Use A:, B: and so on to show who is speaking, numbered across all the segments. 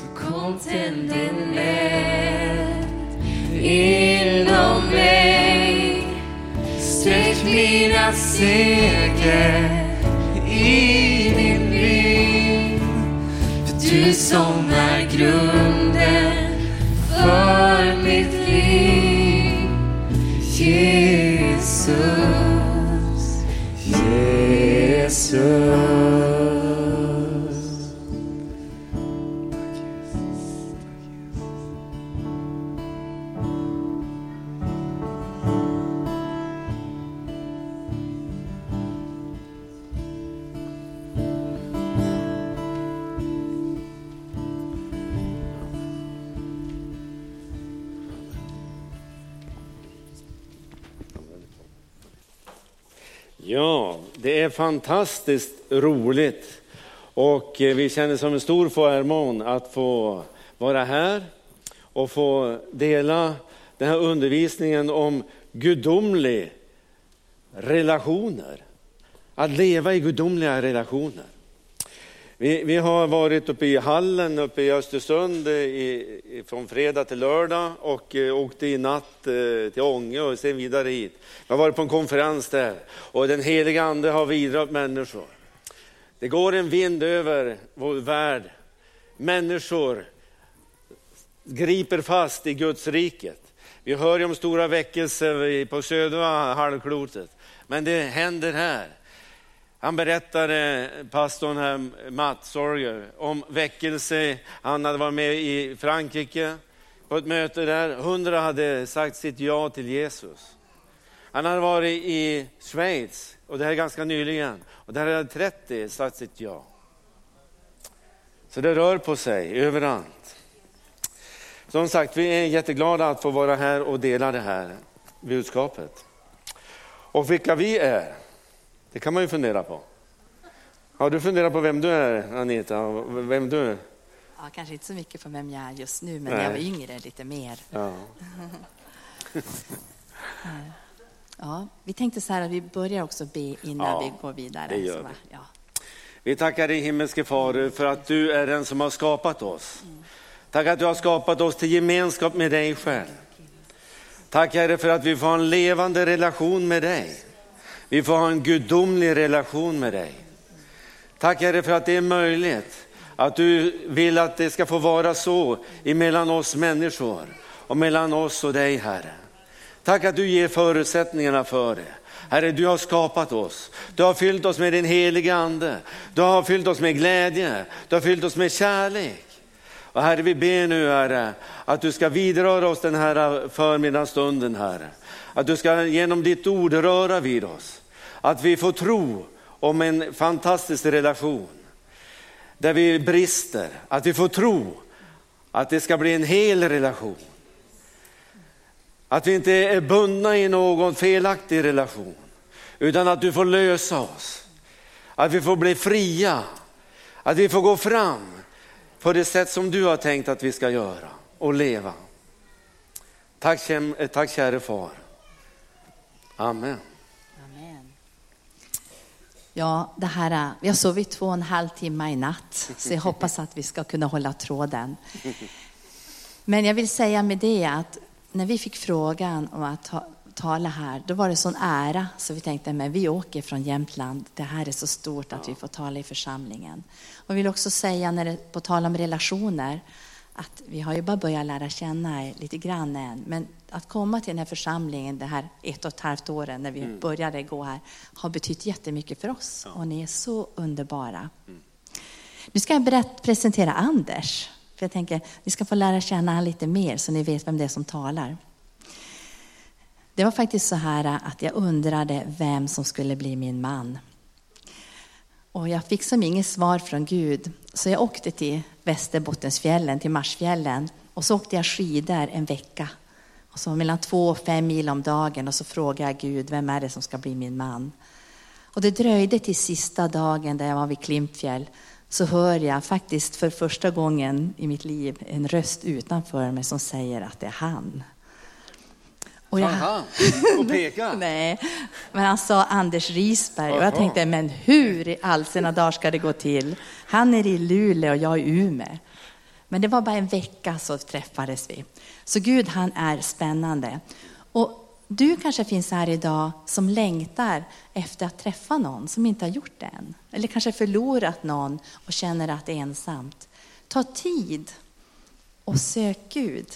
A: Så kom tänd en eld inom mig. Sträck mina segel i din vind. För du som är
B: grund fantastiskt roligt och eh, vi känner som en stor förmån att få vara här och få dela den här undervisningen om gudomliga relationer. Att leva i gudomliga relationer. Vi, vi har varit uppe i hallen uppe i Östersund eh, i, i, från fredag till lördag och eh, åkte i natt eh, till Ånge och sen vidare hit. Vi har varit på en konferens där och den heliga ande har vidrört människor. Det går en vind över vår värld. Människor griper fast i Guds riket. Vi hör ju om stora väckelser på södra halvklotet, men det händer här. Han berättade, pastorn här, Mats Sorger, om väckelse. Han hade varit med i Frankrike på ett möte där. Hundra hade sagt sitt ja till Jesus. Han hade varit i Schweiz, och det här är ganska nyligen, och där hade 30 sagt sitt ja. Så det rör på sig överallt. Som sagt, vi är jätteglada att få vara här och dela det här budskapet. Och vilka vi är, det kan man ju fundera på. Har du funderat på vem du är, Anita? Vem du är?
C: Ja, kanske inte så mycket på vem jag är just nu, men när jag var yngre lite mer.
B: Ja.
C: Ja, vi tänkte så här att vi börjar också be innan
B: Ja,
C: vi går vidare.
B: det gör vi.
C: Ja.
B: Vi tackar dig himmelske Fader för att du är den som har skapat oss. Tack att du har skapat oss till gemenskap med dig själv. Tack Herre för att vi får en levande relation med dig. Vi får ha en gudomlig relation med dig. Tack Herre för att det är möjligt. Att du vill att det ska få vara så emellan oss människor och mellan oss och dig Herre. Tack att du ger förutsättningarna för det. Herre, du har skapat oss. Du har fyllt oss med din heliga ande. Du har fyllt oss med glädje. Du har fyllt oss med kärlek. Och Herre, vi ber nu Herre, att du ska vidröra oss den här förmiddagsstunden Herre. Att du ska genom ditt ord röra vid oss. Att vi får tro om en fantastisk relation. Där vi brister, att vi får tro att det ska bli en hel relation. Att vi inte är bundna i någon felaktig relation, utan att du får lösa oss. Att vi får bli fria, att vi får gå fram på det sätt som du har tänkt att vi ska göra och leva. Tack, eh, tack käre far. Amen.
C: Ja, det här, är- vi har sovit två och en halv timme i natt, så jag hoppas att vi ska kunna hålla tråden. Men jag vill säga med det att när vi fick frågan om att ta, tala här, då var det sån ära så vi tänkte, men vi åker från Jämtland, det här är så stort att vi får tala i församlingen. Och jag vill också säga, när det, på tal om relationer, att vi har ju bara börjat lära känna er lite grann än, men att komma till den här församlingen, det här ett och ett halvt åren när vi började gå här, har betytt jättemycket för oss. Och ni är så underbara. Nu ska jag berätt, presentera Anders. För jag tänker, ni ska få lära känna honom lite mer så ni vet vem det är som talar. Det var faktiskt så här att jag undrade vem som skulle bli min man. Och jag fick som inget svar från Gud, så jag åkte till Västerbottensfjällen, till Marsfjällen. Och så åkte jag skidor en vecka. Och så mellan två och fem mil om dagen och så frågade jag Gud, vem är det som ska bli min man? Och det dröjde till sista dagen där jag var vid Klimpfjäll så hör jag faktiskt för första gången i mitt liv en röst utanför mig som säger att det är han. Och jag-
B: Aha, och peka.
C: Nej, men han sa Anders Risberg och jag tänkte, men hur i all sina dagar ska det gå till? Han är i Luleå och jag är i Umeå. Men det var bara en vecka så träffades vi. Så Gud han är spännande. Och du kanske finns här idag som längtar efter att träffa någon som inte har gjort det än. Eller kanske förlorat någon och känner att det är ensamt. Ta tid och sök Gud.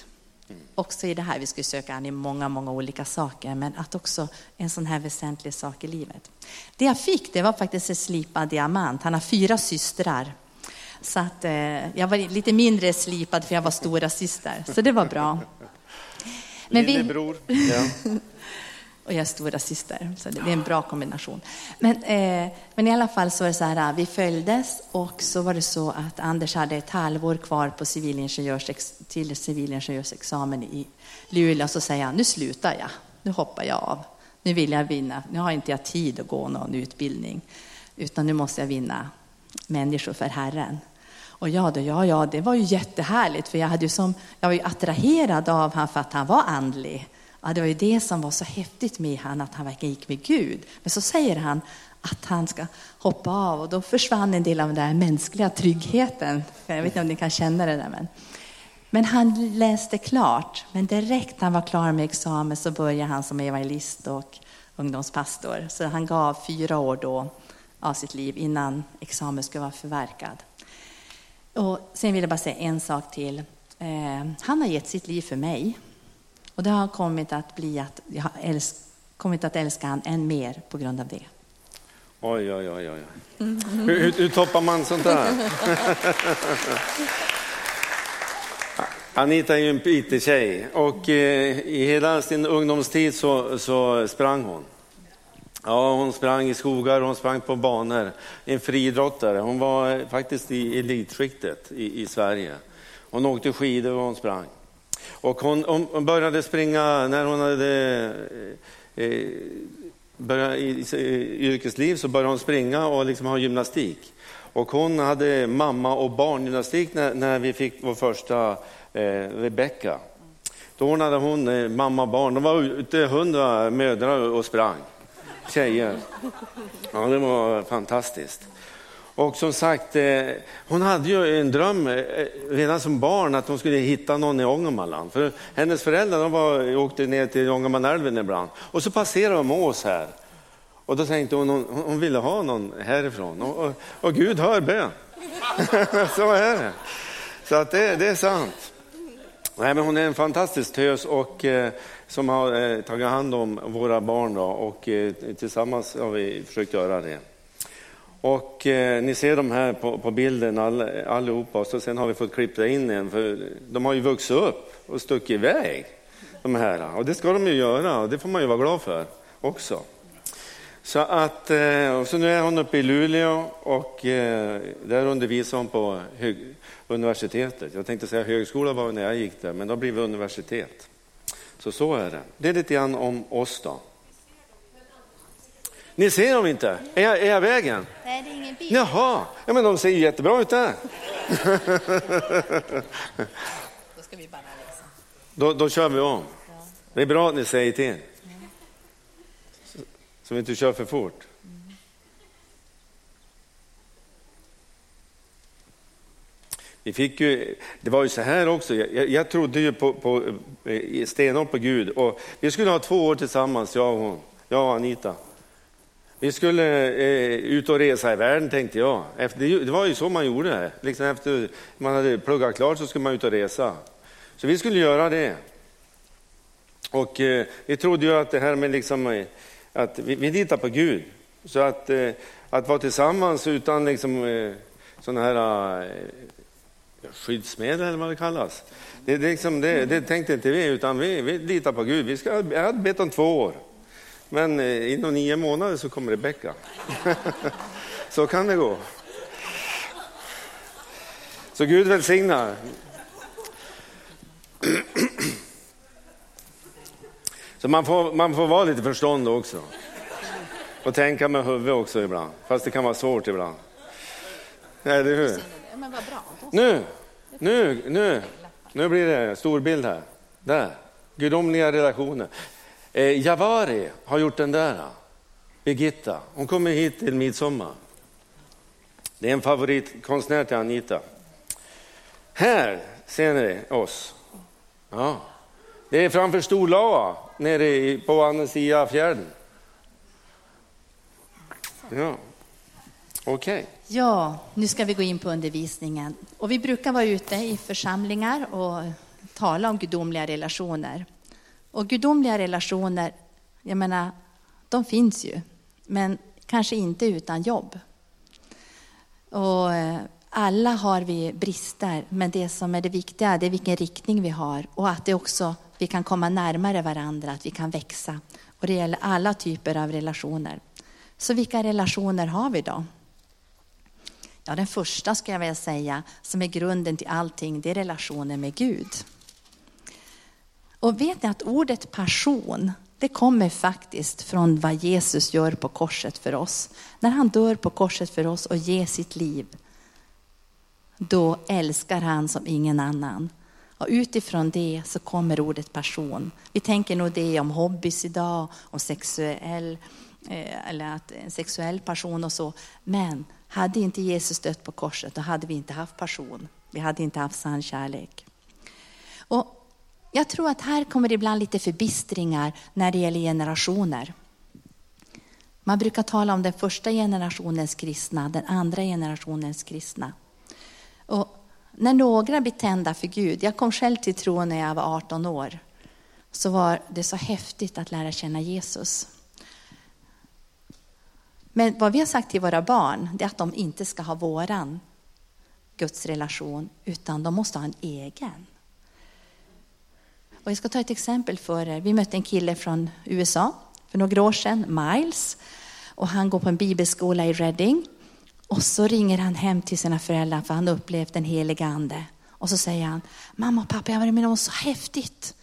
C: Också i det här, vi skulle söka han i många, många olika saker, men att också en sån här väsentlig sak i livet. Det jag fick, det var faktiskt en slipad diamant. Han har fyra systrar. Så att, eh, jag var lite mindre slipad för jag var stora syster, så det var bra.
B: Men Lillebror. Vi... Ja
C: och jag är stora syster, så det är en bra kombination. Men, eh, men i alla fall så var det så här, vi följdes och så var det så att Anders hade ett halvår kvar på civilingenjörs, till civilingenjörsexamen i Luleå. Så säger han, nu slutar jag, nu hoppar jag av. Nu vill jag vinna, nu har inte jag tid att gå någon utbildning, utan nu måste jag vinna människor för Herren. Och ja, då, ja, ja, det var ju jättehärligt, för jag, hade ju som, jag var ju attraherad av honom för att han var andlig. Ja, det var ju det som var så häftigt med honom, att han verkligen gick med Gud. Men så säger han att han ska hoppa av och då försvann en del av den där mänskliga tryggheten. Jag vet inte om ni kan känna det där. Men, men han läste klart, men direkt när han var klar med examen så började han som evangelist och ungdomspastor. Så han gav fyra år då av sitt liv innan examen skulle vara förverkad. Och sen vill jag bara säga en sak till. Eh, han har gett sitt liv för mig. Och det har kommit att bli att jag har älsk, kommit att älska honom än mer på grund av det.
B: Oj, oj, oj. oj. Hur, hur, hur toppar man sånt där? Anita är ju en IT-tjej och eh, i hela sin ungdomstid så, så sprang hon. Ja, hon sprang i skogar, hon sprang på banor. En friidrottare. Hon var faktiskt i elitskiktet i, i Sverige. Hon åkte skidor och hon sprang. Och hon, hon började springa när hon hade eh, eh börjat börjat i, i yrkesliv så började hon springa och liksom ha gymnastik. Och hon hade mamma och barngymnastik när, när vi fick vår första eh, Rebecka. Då ordnade hon eh, mamma och barn. De var ute hundra mödrar och sprang tjejer. Ja, det var fantastiskt. Och som sagt, eh, hon hade ju en dröm eh, redan som barn att hon skulle hitta någon i Ångermanland. För hennes föräldrar de var, åkte ner till Ångermanälven ibland och så passerade de oss här. Och då tänkte hon, hon, hon ville ha någon härifrån. Och, och, och Gud hör bön. så är det. Så att det, det är sant. Nej, men hon är en fantastisk tös och eh, som har eh, tagit hand om våra barn då, och eh, tillsammans har vi försökt göra det. Och eh, ni ser de här på, på bilden all, allihopa och så sen har vi fått klippa in en för de har ju vuxit upp och stuckit iväg. De här. Och det ska de ju göra och det får man ju vara glad för också. Så att, eh, och så nu är hon uppe i Luleå och eh, där undervisar hon på hög, universitetet. Jag tänkte säga högskola var när jag gick där, men då blir det universitet. Så så är det. Det är lite grann om oss då. Ni ser dem inte? Är jag, är jag vägen?
C: Nej, det är ingen bil.
B: Jaha, ja, men de ser jättebra ut där.
C: då ska vi bara läsa.
B: Då, då kör vi om. Det är bra att ni säger till. Så, så vi inte kör för fort. Vi fick ju, det var ju så här också, jag, jag trodde ju på, på, eh, stenhårt på Gud och vi skulle ha två år tillsammans, jag och hon, jag och Anita. Vi skulle eh, ut och resa i världen tänkte jag. Efter, det var ju så man gjorde. Liksom efter man hade pluggat klart så skulle man ut och resa. Så vi skulle göra det. Och eh, vi trodde ju att det här med liksom, eh, att vi, vi litar på Gud. Så att, eh, att vara tillsammans utan liksom, eh, sådana här eh, skyddsmedel eller vad det kallas. Det, det, liksom, det, det tänkte inte vi, utan vi, vi litar på Gud. Vi ska, jag hade bett om två år. Men eh, inom nio månader så kommer Rebecka. så kan det gå. Så Gud välsignar. Så man får, man får vara lite förstånd också. Och tänka med huvudet också ibland, fast det kan vara svårt ibland. Eller hur? Nu, nu, nu, nu blir det stor bild här. Där, gudomliga relationer. Eh, Javari har gjort den där. Birgitta, hon kommer hit till midsommar. Det är en favoritkonstnär till Anita. Här ser ni oss. Ja. Det är framför Storlava nere på andra sidan fjärden. Ja, okej. Okay.
C: Ja, nu ska vi gå in på undervisningen. Och vi brukar vara ute i församlingar och tala om gudomliga relationer. Och gudomliga relationer, jag menar, de finns ju, men kanske inte utan jobb. Och eh, alla har vi brister, men det som är det viktiga det är vilken riktning vi har och att det också vi kan komma närmare varandra, att vi kan växa. Och det gäller alla typer av relationer. Så vilka relationer har vi då? Ja, den första ska jag vilja säga, som är grunden till allting, det är relationen med Gud. Och vet ni att ordet passion, det kommer faktiskt från vad Jesus gör på korset för oss. När han dör på korset för oss och ger sitt liv, då älskar han som ingen annan. Och utifrån det så kommer ordet passion. Vi tänker nog det om hobbys idag, om sexuell, eh, eller att en sexuell passion och så. Men hade inte Jesus dött på korset, då hade vi inte haft passion. Vi hade inte haft sann kärlek. Och jag tror att här kommer det ibland lite förbistringar när det gäller generationer. Man brukar tala om den första generationens kristna, den andra generationens kristna. Och när några blir tända för Gud, jag kom själv till tro när jag var 18 år, så var det så häftigt att lära känna Jesus. Men vad vi har sagt till våra barn, det är att de inte ska ha våran Guds relation, utan de måste ha en egen. Och jag ska ta ett exempel för er. Vi mötte en kille från USA för några år sedan, Miles. Och han går på en bibelskola i Reading. Och så ringer han hem till sina föräldrar för han har upplevt den heliga ande. Och så säger han, mamma och pappa, jag har varit med om så häftigt.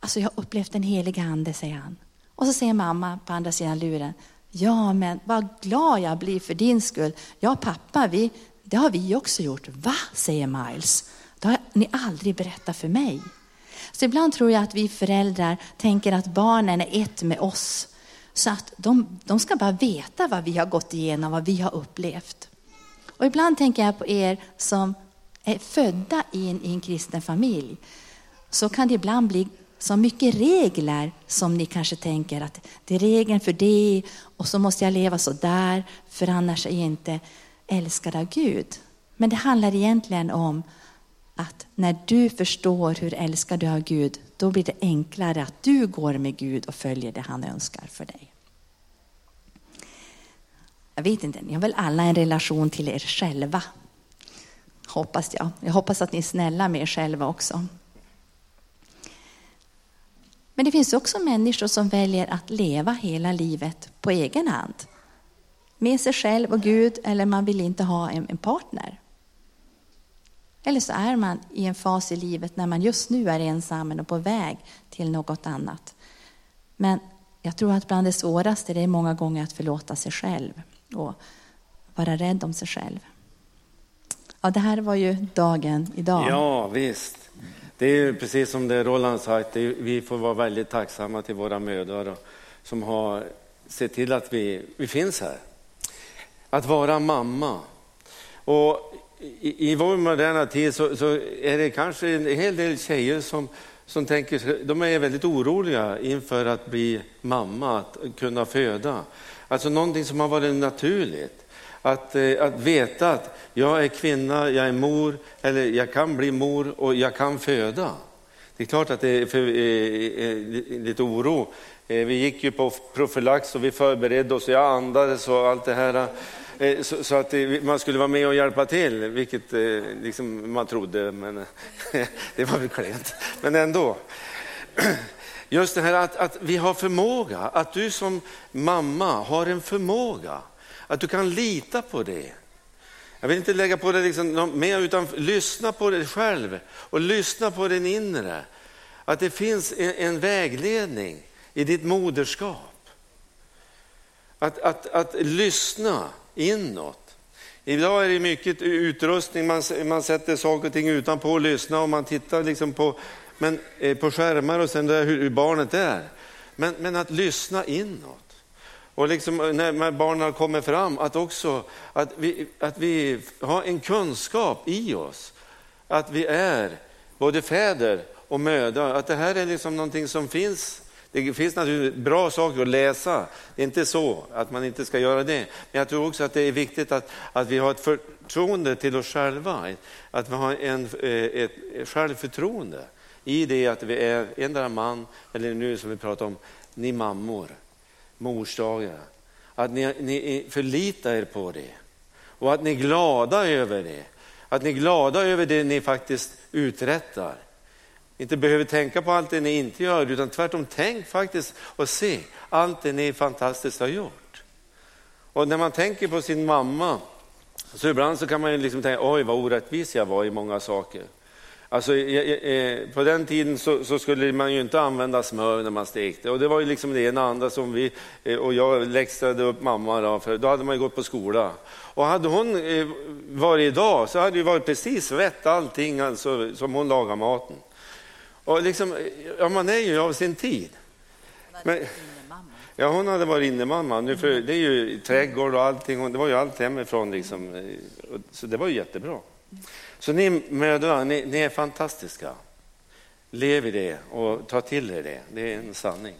C: Alltså jag har upplevt den heliga ande, säger han. Och så säger mamma på andra sidan luren, ja men vad glad jag blir för din skull. Ja pappa, vi, det har vi också gjort. Va, säger Miles. Det har ni aldrig berättat för mig. Så ibland tror jag att vi föräldrar tänker att barnen är ett med oss. Så att de, de ska bara veta vad vi har gått igenom, vad vi har upplevt. Och ibland tänker jag på er som är födda in i en kristen familj. Så kan det ibland bli så mycket regler som ni kanske tänker att det är regeln för det och så måste jag leva så där för annars är jag inte älskad av Gud. Men det handlar egentligen om att när du förstår hur älskad du är av Gud, då blir det enklare att du går med Gud och följer det han önskar för dig. Jag vet inte, ni har väl alla en relation till er själva? Hoppas jag. Jag hoppas att ni är snälla med er själva också. Men det finns också människor som väljer att leva hela livet på egen hand. Med sig själv och Gud, eller man vill inte ha en partner. Eller så är man i en fas i livet när man just nu är ensam och på väg till något annat. Men jag tror att bland det svåraste det är många gånger att förlåta sig själv och vara rädd om sig själv. Ja, det här var ju dagen idag.
B: Ja, visst. Det är precis som det Roland sagt, vi får vara väldigt tacksamma till våra mödrar som har sett till att vi, vi finns här. Att vara mamma. Och i, i vår moderna tid så, så, är det kanske en hel del tjejer som, som tänker, de är väldigt oroliga inför att bli mamma, att kunna föda. Alltså någonting som har varit naturligt. Att, eh, att veta att jag är kvinna, jag är mor, eller jag kan bli mor och jag kan föda. Det är klart att det är för, eh, eh, lite oro. Eh, vi gick ju på profylax och vi förberedde oss, jag andades och allt det här. Eh, så, så, att man skulle vara med och hjälpa till, vilket eh, liksom man trodde, men eh, det var väl klent. Men ändå. Just det här att, att vi har förmåga, att du som mamma har en förmåga, att du kan lita på det. Jag vill inte lägga på det liksom mer, utan lyssna på dig själv och lyssna på din inre. Att det finns en, en vägledning i ditt moderskap. Att, att, att lyssna inåt. Idag är det mycket utrustning, man, man sätter saker och ting utanpå och lyssnar och man tittar liksom på, men, eh, på skärmar och sen där hur barnet är. Men, men att lyssna inåt. Och liksom eh, när barnen kommer fram, att också att vi, att vi har en kunskap i oss. att vi är både fäder och mödrar, att det här är liksom någonting som finns. Det finns naturligtvis bra saker att läsa, det är inte så att man inte ska göra det. Men jag tror också att det är viktigt att, att vi har ett förtroende till oss själva, att vi har en, eh, ett självförtroende i det att vi är endera man, eller nu som vi pratar om, ni mammor, morsdagar. Att ni, ni förlitar er på det och att ni är glada över det. Att ni är glada över det ni faktiskt uträttar. Inte behöver tänka på allt det ni inte gör, utan tvärtom tänk faktiskt och se allt det ni fantastiskt har gjort. Och när man tänker på sin mamma, så ibland så kan man ju liksom tänka, oj vad orättvis jag var i många saker. Alltså, på den tiden så, så, skulle man ju inte använda smör när man stekte och det var ju liksom det ena andra som vi eh, och jag läxade upp mamma då, för då hade man ju gått på skola. Och hade hon eh, varit idag så hade det varit precis rätt allting alltså, som hon lagar maten. Och liksom, ja, man är ju av sin tid. Men, ja, hon hade varit innemamma. Nu för, det är ju trädgård och allting. Det var ju allt hemifrån. Liksom. Så det var ju jättebra. Så ni mödrar, ni, ni är fantastiska. Lev i det och ta till er det. Det är en sanning.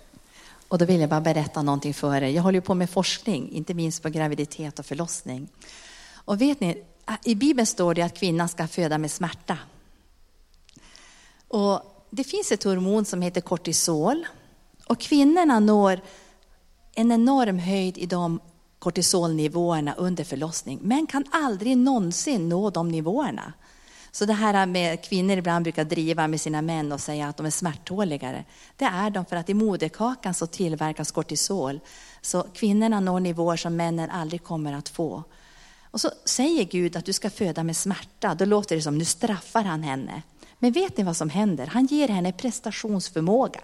C: Och då vill jag bara berätta någonting för er. Jag håller på med forskning, inte minst på graviditet och förlossning. Och vet ni, i Bibeln står det att kvinnan ska föda med smärta. Och det finns ett hormon som heter kortisol. Och kvinnorna når en enorm höjd i de kortisolnivåerna under förlossning, men kan aldrig någonsin nå de nivåerna. Så det här med kvinnor ibland brukar driva med sina män och säga att de är smärttåligare. Det är de för att i moderkakan så tillverkas kortisol. Så kvinnorna når nivåer som männen aldrig kommer att få. Och så säger Gud att du ska föda med smärta. Då låter det som nu straffar han henne. Men vet ni vad som händer? Han ger henne prestationsförmåga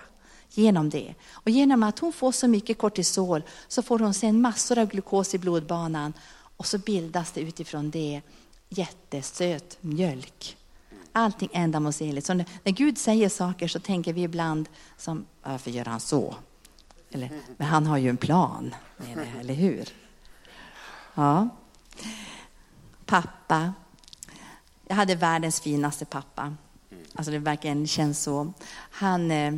C: genom det. Och genom att hon får så mycket kortisol så får hon sen massor av glukos i blodbanan och så bildas det utifrån det jättesöt mjölk. Allting ändamålsenligt. Så när, Gud säger saker så tänker vi ibland som, varför gör han så? Eller, men han har ju en plan med det, eller hur? Ja. Pappa. Jag hade världens finaste pappa. Alltså det verkligen känns så. Han, eh,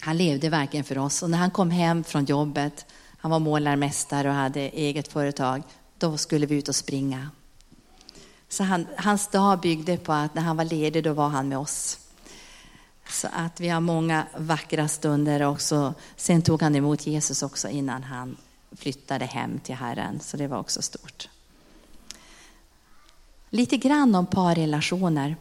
C: han levde verkligen för oss. Och när han kom hem från jobbet, han var målarmästare och hade eget företag, då skulle vi ut och springa. Så han, hans dag byggde på att när han var ledig, då var han med oss. Så att vi har många vackra stunder också. Sen tog han emot Jesus också innan han flyttade hem till Herren, så det var också stort. Lite grann om parrelationer.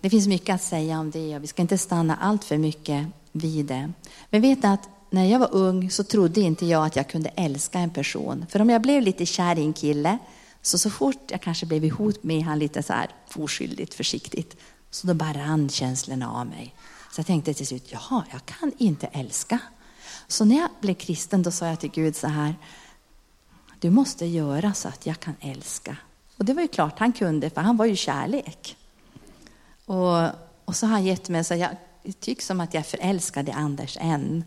C: Det finns mycket att säga om det och vi ska inte stanna allt för mycket vid det. Men vet att när jag var ung så trodde inte jag att jag kunde älska en person. För om jag blev lite kär i en kille så så fort jag kanske blev ihop med han lite så här oskyldigt försiktigt, så då bara rann känslorna av mig. Så jag tänkte till slut, jaha, jag kan inte älska. Så när jag blev kristen då sa jag till Gud så här, du måste göra så att jag kan älska. Och det var ju klart han kunde, för han var ju kärlek. Och, och så har han gett mig, så jag tycker som att jag är förälskad i Anders än.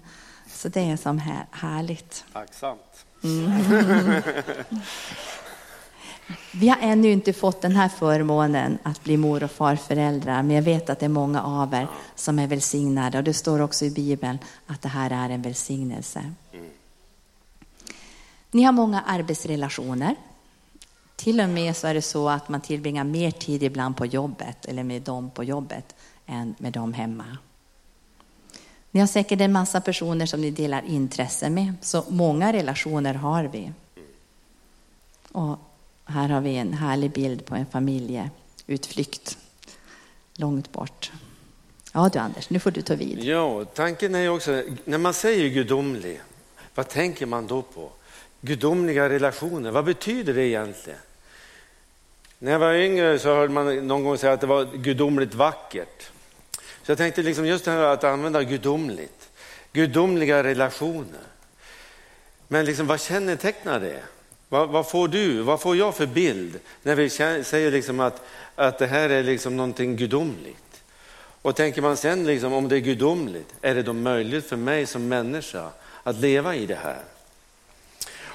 C: Så det är som här, härligt.
B: Tacksamt.
C: Mm. Vi har ännu inte fått den här förmånen att bli mor och farföräldrar, men jag vet att det är många av er som är välsignade. Och det står också i Bibeln att det här är en välsignelse. Ni har många arbetsrelationer. Till och med så är det så att man tillbringar mer tid ibland på jobbet, eller med dem på jobbet, än med dem hemma. Ni har säkert en massa personer som ni delar intresse med, så många relationer har vi. Och här har vi en härlig bild på en familjeutflykt långt bort. Ja du Anders, nu får du ta vid.
B: Ja, tanken är också, när man säger gudomlig, vad tänker man då på? Gudomliga relationer, vad betyder det egentligen? När jag var yngre så hörde man någon gång säga att det var gudomligt vackert. Så jag tänkte liksom just det här att använda gudomligt, gudomliga relationer. Men liksom, vad kännetecknar det? Vad, vad, får du, vad får jag för bild när vi säger liksom att, att det här är liksom någonting gudomligt? Och tänker man sen liksom, om det är gudomligt, är det då möjligt för mig som människa att leva i det här?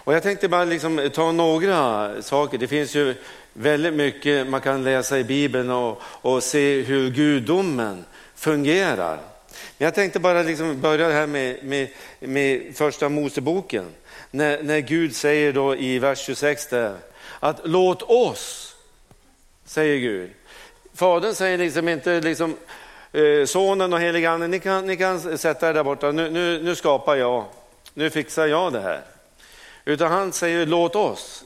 B: Och jag tänkte bara liksom ta några saker. Det finns ju väldigt mycket man kan läsa i Bibeln och, och se hur gudomen fungerar. Men jag tänkte bara liksom börja här med, med, med första Moseboken. När, när Gud säger då i vers 26 där, att låt oss, säger Gud. Fadern säger liksom inte liksom, eh, sonen och helige anden, ni kan, ni kan sätta er där borta, nu, nu, nu skapar jag, nu fixar jag det här. Utan han säger låt oss.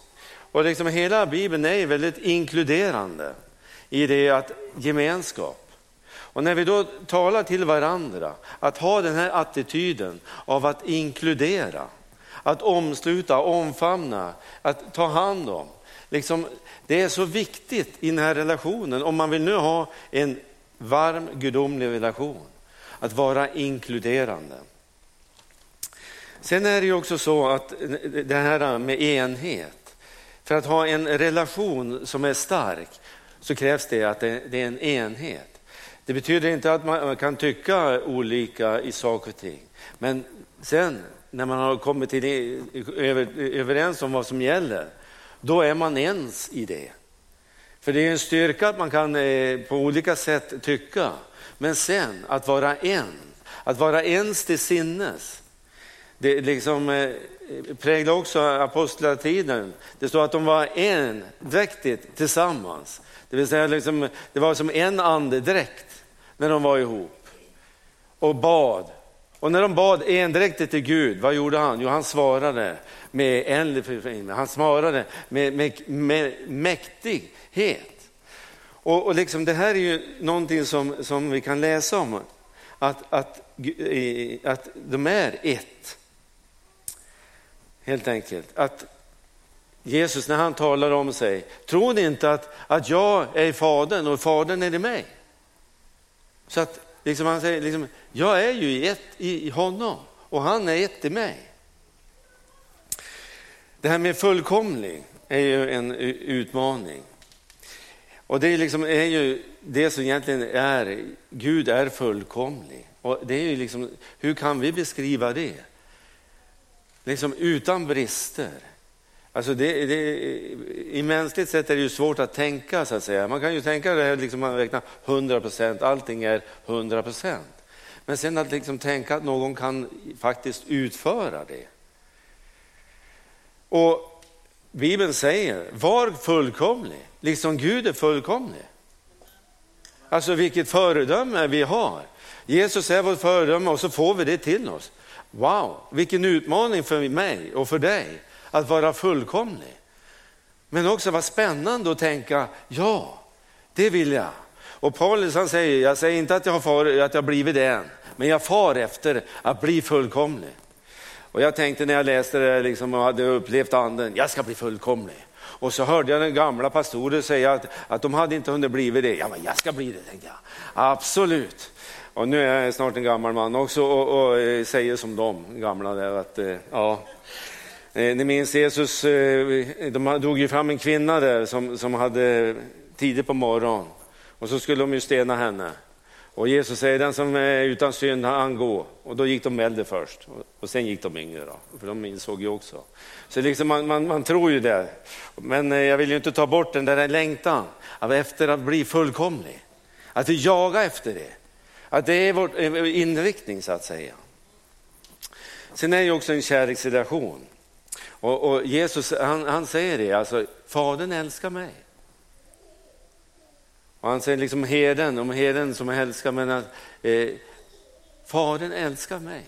B: Och liksom hela Bibeln är väldigt inkluderande i det att gemenskap. Och när vi då talar till varandra, att ha den här attityden av att inkludera, att omsluta, omfamna, att ta hand om. Liksom, det är så viktigt i den här relationen, om man vill nu ha en varm gudomlig relation, att vara inkluderande. Sen är det ju också så att det här med enhet, för att ha en relation som är stark så krävs det att det är en enhet. Det betyder inte att man kan tycka olika i saker och ting, men sen när man har kommit till överens om vad som gäller, då är man ens i det. För det är en styrka att man kan eh, på olika sätt tycka, men sen att vara en, att vara ens till sinnes. Det liksom eh, präglade också apostlatiden. Det står att de var endräktigt tillsammans. Det vill säga liksom, det var som en andedräkt när de var ihop och bad och när de bad endräktigt till Gud, vad gjorde han? Jo, han svarade med en, han svarade med, med, med mäktighet. Och, och liksom, det här är ju någonting som, som vi kan läsa om, att, att, att de är ett. Helt enkelt. Att Jesus när han talar om sig, tror ni inte att, att jag är i Fadern och Fadern är i mig? Så att Liksom han säger, liksom, jag är ju ett i honom och han är ett i mig. Det här med fullkomlig är ju en utmaning. Och det liksom, är ju det som egentligen är, Gud är fullkomlig. Och det är ju liksom, hur kan vi beskriva det? Liksom utan brister. Alltså det, det, I mänskligt sett är det ju svårt att tänka så att säga. Man kan ju tänka det här, liksom man räknar 100 procent, allting är 100 procent. Men sen att liksom tänka att någon kan faktiskt utföra det. Och Bibeln säger, var fullkomlig, liksom Gud är fullkomlig. Alltså vilket föredöme vi har. Jesus är vårt föredöme och så får vi det till oss. Wow, vilken utmaning för mig och för dig att vara fullkomlig. Men också vad spännande att tänka, ja, det vill jag. Och Paulus han säger, jag säger inte att jag har far, att jag blivit det än, men jag far efter att bli fullkomlig. Och jag tänkte när jag läste det liksom, och hade upplevt anden, jag ska bli fullkomlig. Och så hörde jag den gamla pastoren säga att, att de hade inte hunnit bli det. Ja, men jag ska bli det, tänkte jag. Absolut. Och nu är jag snart en gammal man också och, och eh, säger som de gamla där att eh, ja, eh, ni minns Jesus, de drog ju fram en kvinna där som, som hade tidigt på morgonen och så skulle de ju stena henne. Och Jesus säger den som är utan synd, han gå. Och då gick de äldre först och sen gick de yngre då, för de insåg ju också. Så liksom man, man, man tror ju det. Men jag vill ju inte ta bort den där längtan efter att bli fullkomlig. Att jaga efter det. Att det är vår eh, inriktning så att säga. Sen är det också en kärleksrelation. Och, och Jesus han, han, säger det, alltså Fadern älskar mig. Och han säger liksom herden, om herden som älskar men att eh, Fadern älskar mig.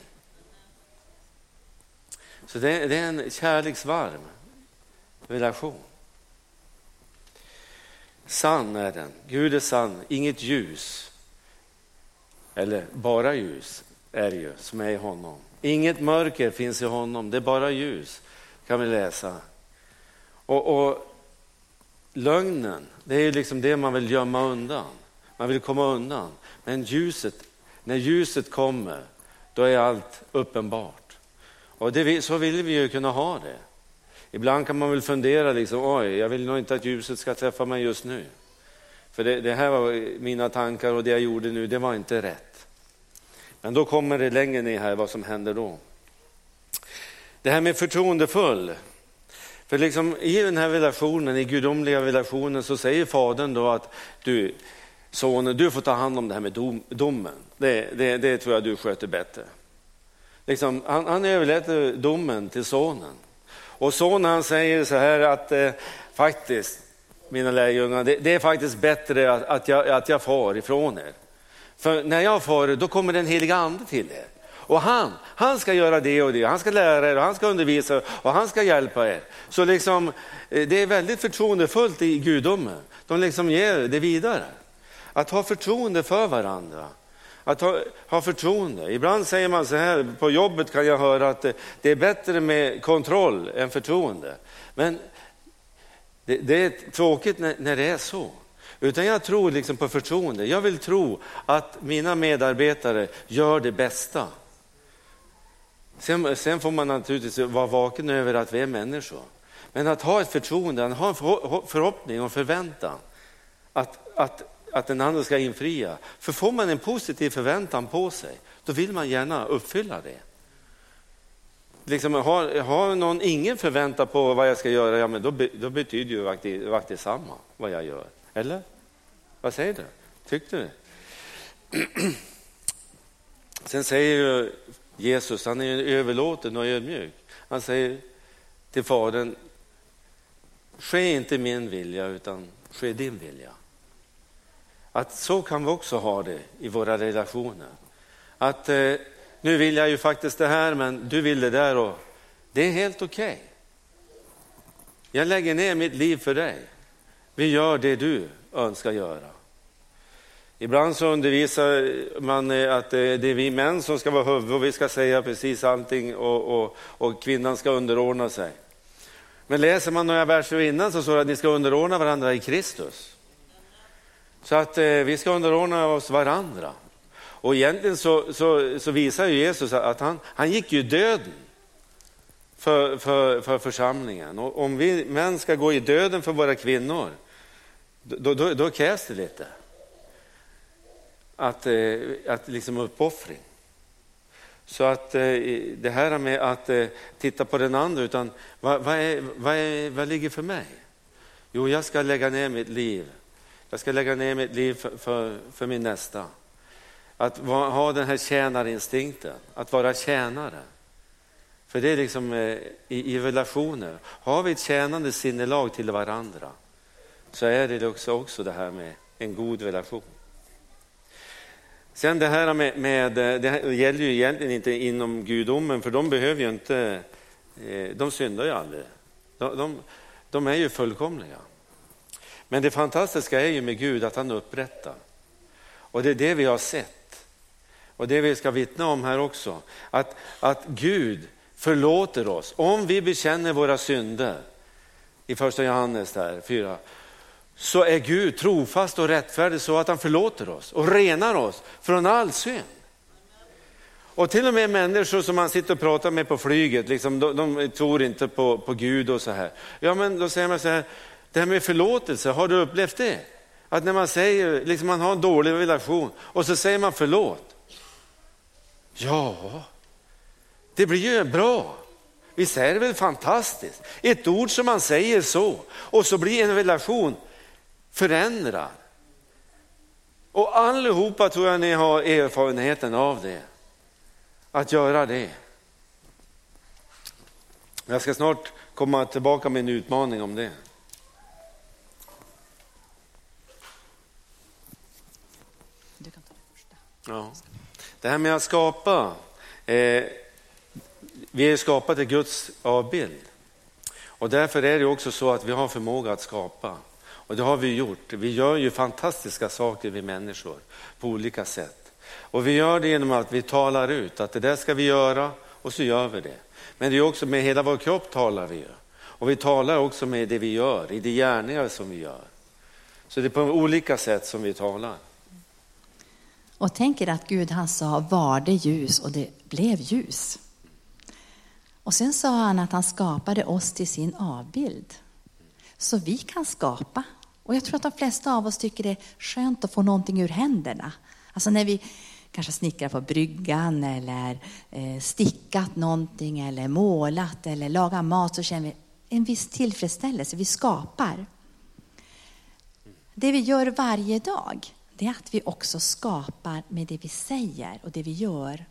B: Så det, det är en kärleksvarm relation. Sann är den, Gud är sann, inget ljus, eller bara ljus är det ju som är i honom. Inget mörker finns i honom, det är bara ljus kan vi läsa. Och, och lögnen, det är ju liksom det man vill gömma undan. Man vill komma undan. Men ljuset, när ljuset kommer, då är allt uppenbart. Och det, så vill vi ju kunna ha det. Ibland kan man väl fundera, liksom, oj, jag vill nog inte att ljuset ska träffa mig just nu. För det, det här var mina tankar och det jag gjorde nu, det var inte rätt. Men då kommer det längre ner här vad som händer då. Det här med förtroendefull. För liksom i den här relationen, i gudomliga relationen, så säger fadern då att du, sonen, du får ta hand om det här med dom, domen. Det, det, det tror jag du sköter bättre. Liksom, han, han överlät domen till sonen. Och sonen han säger så här att eh, faktiskt, mina lärjungar, det, det, är faktiskt bättre att, att, jag, att jag far ifrån er. För när jag far, då kommer den heliga ande till er. Och han, han ska göra det och det, han ska lära er och han ska undervisa och han ska hjälpa er. Så liksom, eh, det är väldigt förtroendefullt i gudomen. De liksom ger det vidare. Att ha förtroende för varandra. Att ha, ha förtroende. Ibland säger man så här, på jobbet kan jag höra att det, det är bättre med kontroll än förtroende. Men det, det är tråkigt när, när, det är så. Utan jag tror liksom på förtroende. Jag vill tro att mina medarbetare gör det bästa. Sen, sen får man naturligtvis vara vaken över att vi är människor. Men att ha ett förtroende, att ha en förhoppning och förväntan att, att, att den andra ska infria. För får man en positiv förväntan på sig, då vill man gärna uppfylla det. Liksom, har, har någon ingen förväntan på vad jag ska göra, ja, men då, då betyder ju vakt, samma vad jag gör. Eller? Vad säger du? Tyckte du? Sen säger ju Jesus, han är överlåten och ödmjuk. Han säger till Fadern, ske inte min vilja utan ske din vilja. Att så kan vi också ha det i våra relationer. Att eh, nu vill jag ju faktiskt det här men du vill det där och det är helt okej. Okay. Jag lägger ner mitt liv för dig. Vi gör det du önskar göra. Ibland så undervisar man eh, att eh, det är vi män som ska vara huvud och vi ska säga precis allting och, och, och kvinnan ska underordna sig. Men läser man några verser innan så står det att ni ska underordna varandra i Kristus. Så att eh, vi ska underordna oss varandra. Och egentligen så, så, så visar ju Jesus att han, han gick ju döden för, för, för församlingen. Och om vi män ska gå i döden för våra kvinnor, då, då, då krävs det lite att, eh, att liksom uppoffring. Så att eh, det här med att eh, titta på den andra, utan vad, vad, är, vad, är, vad ligger för mig? Jo, jag ska lägga ner mitt liv. Jag ska lägga ner mitt liv för, för, för min nästa. Att ha den här tjänarinstinkten, att vara tjänare. För det är liksom eh, i, i relationer, har vi ett tjänande sinnelag till varandra så är det också, också det här med en god relation. Sen det här med, med, eh, det gäller ju egentligen inte inom gudomen, för de behöver ju inte, eh, de syndar ju aldrig. De, de, de är ju fullkomliga. Men det fantastiska är ju med Gud att han upprättar. Och det är det vi har sett. Och det vi ska vittna om här också. Att, att Gud förlåter oss om vi bekänner våra synder. I första Johannes där, 4 så är Gud trofast och rättfärdig så att han förlåter oss och renar oss från all synd. Och till och med människor som man sitter och pratar med på flyget, liksom, de, de tror inte på, på Gud och så här. Ja men då säger man så här, det här med förlåtelse, har du upplevt det? Att när man säger, liksom man har en dålig relation och så säger man förlåt. Ja, det blir ju bra. Visst är det väl fantastiskt? Ett ord som man säger så och så blir en relation förändrar. Och allihopa tror jag ni har erfarenheten av det. Att göra det. Jag ska snart komma tillbaka med en utmaning om det. Du kan ta det första. Ja. Det här med att skapa. Eh, vi är skapade i Guds avbild. Och därför är det också så att vi har förmåga att skapa. Och det har vi gjort. Vi gör ju fantastiska saker vi människor på olika sätt. Och vi gör det genom att vi talar ut att det där ska vi göra och så gör vi det. Men det är också med hela vår kropp talar vi ju. Och vi talar också med det vi gör, i de gärningar som vi gör. Så det är på olika sätt som vi talar.
C: Och tänker att Gud han sa var det ljus och det blev ljus. Och sen sa han att han skapade oss till sin avbild. Så vi kan skapa och jag tror att de flesta av oss tycker det är skönt att få någonting ur händerna. Alltså när vi kanske snickrar på bryggan eller eh, stickat någonting eller målat eller lagat mat så känner vi en viss tillfredsställelse. Vi skapar. Det vi gör varje dag, det är att vi också skapar med det vi säger och det vi gör.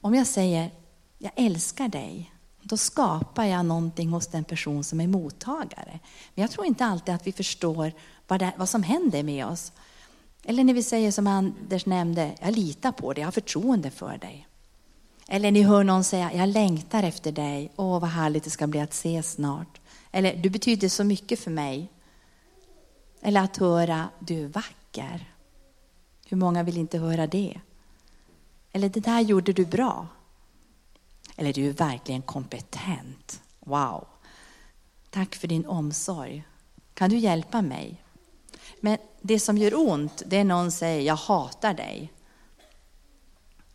C: Om jag säger, jag älskar dig, då skapar jag någonting hos den person som är mottagare. Men jag tror inte alltid att vi förstår vad, det, vad som händer med oss. Eller när vi säger som Anders nämnde, jag litar på dig, jag har förtroende för dig. Eller ni hör någon säga, jag längtar efter dig, åh vad härligt det ska bli att ses snart. Eller, du betyder så mycket för mig. Eller att höra, du är vacker. Hur många vill inte höra det? Eller, det där gjorde du bra. Eller, du är verkligen kompetent. Wow. Tack för din omsorg. Kan du hjälpa mig? Men det som gör ont, det är någon säger, jag hatar dig.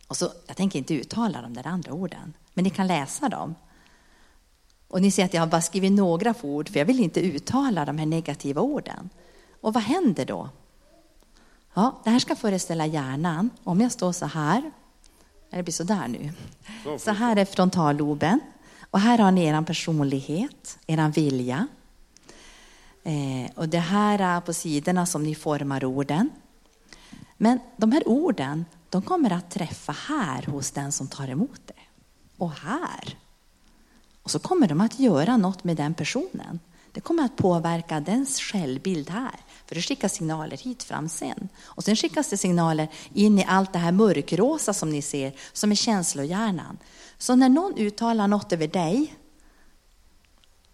C: Och så, jag tänker inte uttala de där andra orden, men ni kan läsa dem. Och ni ser att jag har bara skrivit några ord, för jag vill inte uttala de här negativa orden. Och vad händer då? Ja, det här ska föreställa hjärnan. Om jag står så här, det blir så där nu. Så här är frontalloben. Och här har ni er personlighet, er vilja. Eh, och det här är på sidorna som ni formar orden. Men de här orden, de kommer att träffa här hos den som tar emot det. Och här. Och så kommer de att göra något med den personen. Det kommer att påverka dens självbild här. För det skickas signaler hit fram sen. Och sen skickas det signaler in i allt det här mörkrosa som ni ser, som är känslohjärnan. Så när någon uttalar något över dig,